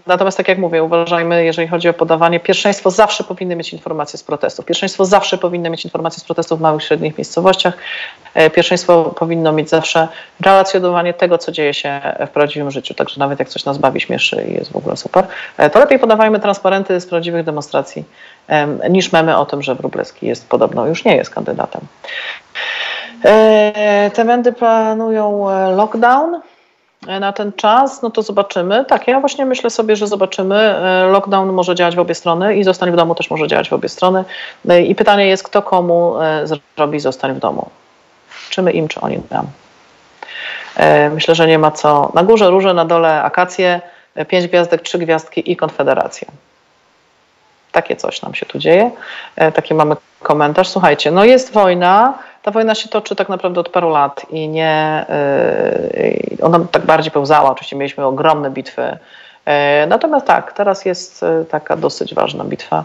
S1: Natomiast tak jak mówię, uważajmy, jeżeli chodzi o podawanie, pierwszeństwo zawsze powinny mieć informacje z protestów. Pierwszeństwo zawsze powinny mieć informacje z protestów w małych, średnich miejscowościach. E, pierwszeństwo powinno mieć zawsze relacjonowanie tego, co dzieje się w prawdziwym życiu. Także nawet jak coś nas bawi, śmieszy i jest w ogóle super, e, to lepiej podawajmy transparenty z prawdziwych demonstracji niż memy o tym, że Wróblewski jest podobno już nie jest kandydatem. E, te wendy planują e, lockdown e, na ten czas, no to zobaczymy. Tak, ja właśnie myślę sobie, że zobaczymy. Lockdown może działać w obie strony i zostań w domu też może działać w obie strony. I pytanie jest, kto komu zrobi zostań w domu. Czy my im, czy oni nam. Myślę, że nie ma co. Na górze róże, na dole akacje, pięć gwiazdek, trzy gwiazdki i konfederacja. Takie coś nam się tu dzieje. Taki mamy komentarz. Słuchajcie, no jest wojna, ta wojna się toczy tak naprawdę od paru lat i nie, yy, ona tak bardziej pełzała. Oczywiście mieliśmy ogromne bitwy. Yy, natomiast tak, teraz jest yy, taka dosyć ważna bitwa,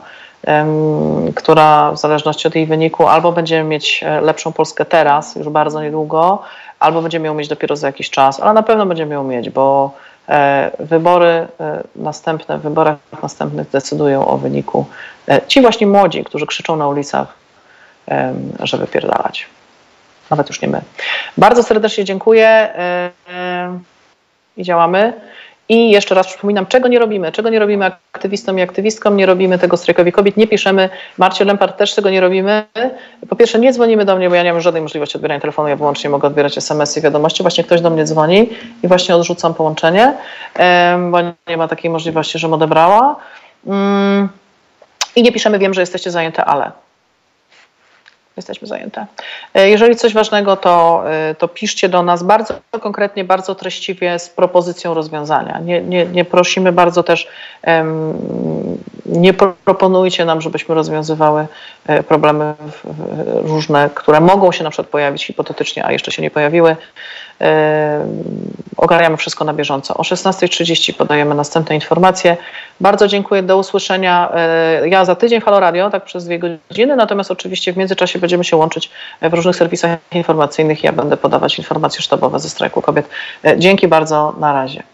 S1: która w zależności od jej wyniku albo będziemy mieć lepszą Polskę teraz, już bardzo niedługo, albo będziemy ją mieć dopiero za jakiś czas, ale na pewno będziemy ją mieć, bo wybory następne, w wyborach następnych decydują o wyniku. Ci właśnie młodzi, którzy krzyczą na ulicach, żeby pierdalać. Nawet już nie my. Bardzo serdecznie dziękuję i działamy. I jeszcze raz przypominam, czego nie robimy, czego nie robimy aktywistom i aktywistkom, nie robimy tego strajkowi kobiet, nie piszemy, Marcie Lempart też tego nie robimy. Po pierwsze nie dzwonimy do mnie, bo ja nie mam żadnej możliwości odbierania telefonu, ja wyłącznie mogę odbierać SMS-y i wiadomości, właśnie ktoś do mnie dzwoni i właśnie odrzucam połączenie, bo nie ma takiej możliwości, żebym odebrała. Mm. I nie piszemy, wiem, że jesteście zajęte, ale jesteśmy zajęte. E, jeżeli coś ważnego, to, e, to piszcie do nas bardzo konkretnie, bardzo treściwie z propozycją rozwiązania. Nie, nie, nie prosimy bardzo też, nie proponujcie nam, żebyśmy rozwiązywały e, problemy różne, które mogą się na przykład pojawić hipotetycznie, a jeszcze się nie pojawiły. E, ogarniamy wszystko na bieżąco. O 16.30 podajemy następne informacje. Bardzo dziękuję, do usłyszenia. Ja za tydzień w Halo Radio, tak przez dwie godziny, natomiast oczywiście w międzyczasie będziemy się łączyć w różnych serwisach informacyjnych. Ja będę podawać informacje sztabowe ze strajku kobiet. Dzięki bardzo, na razie.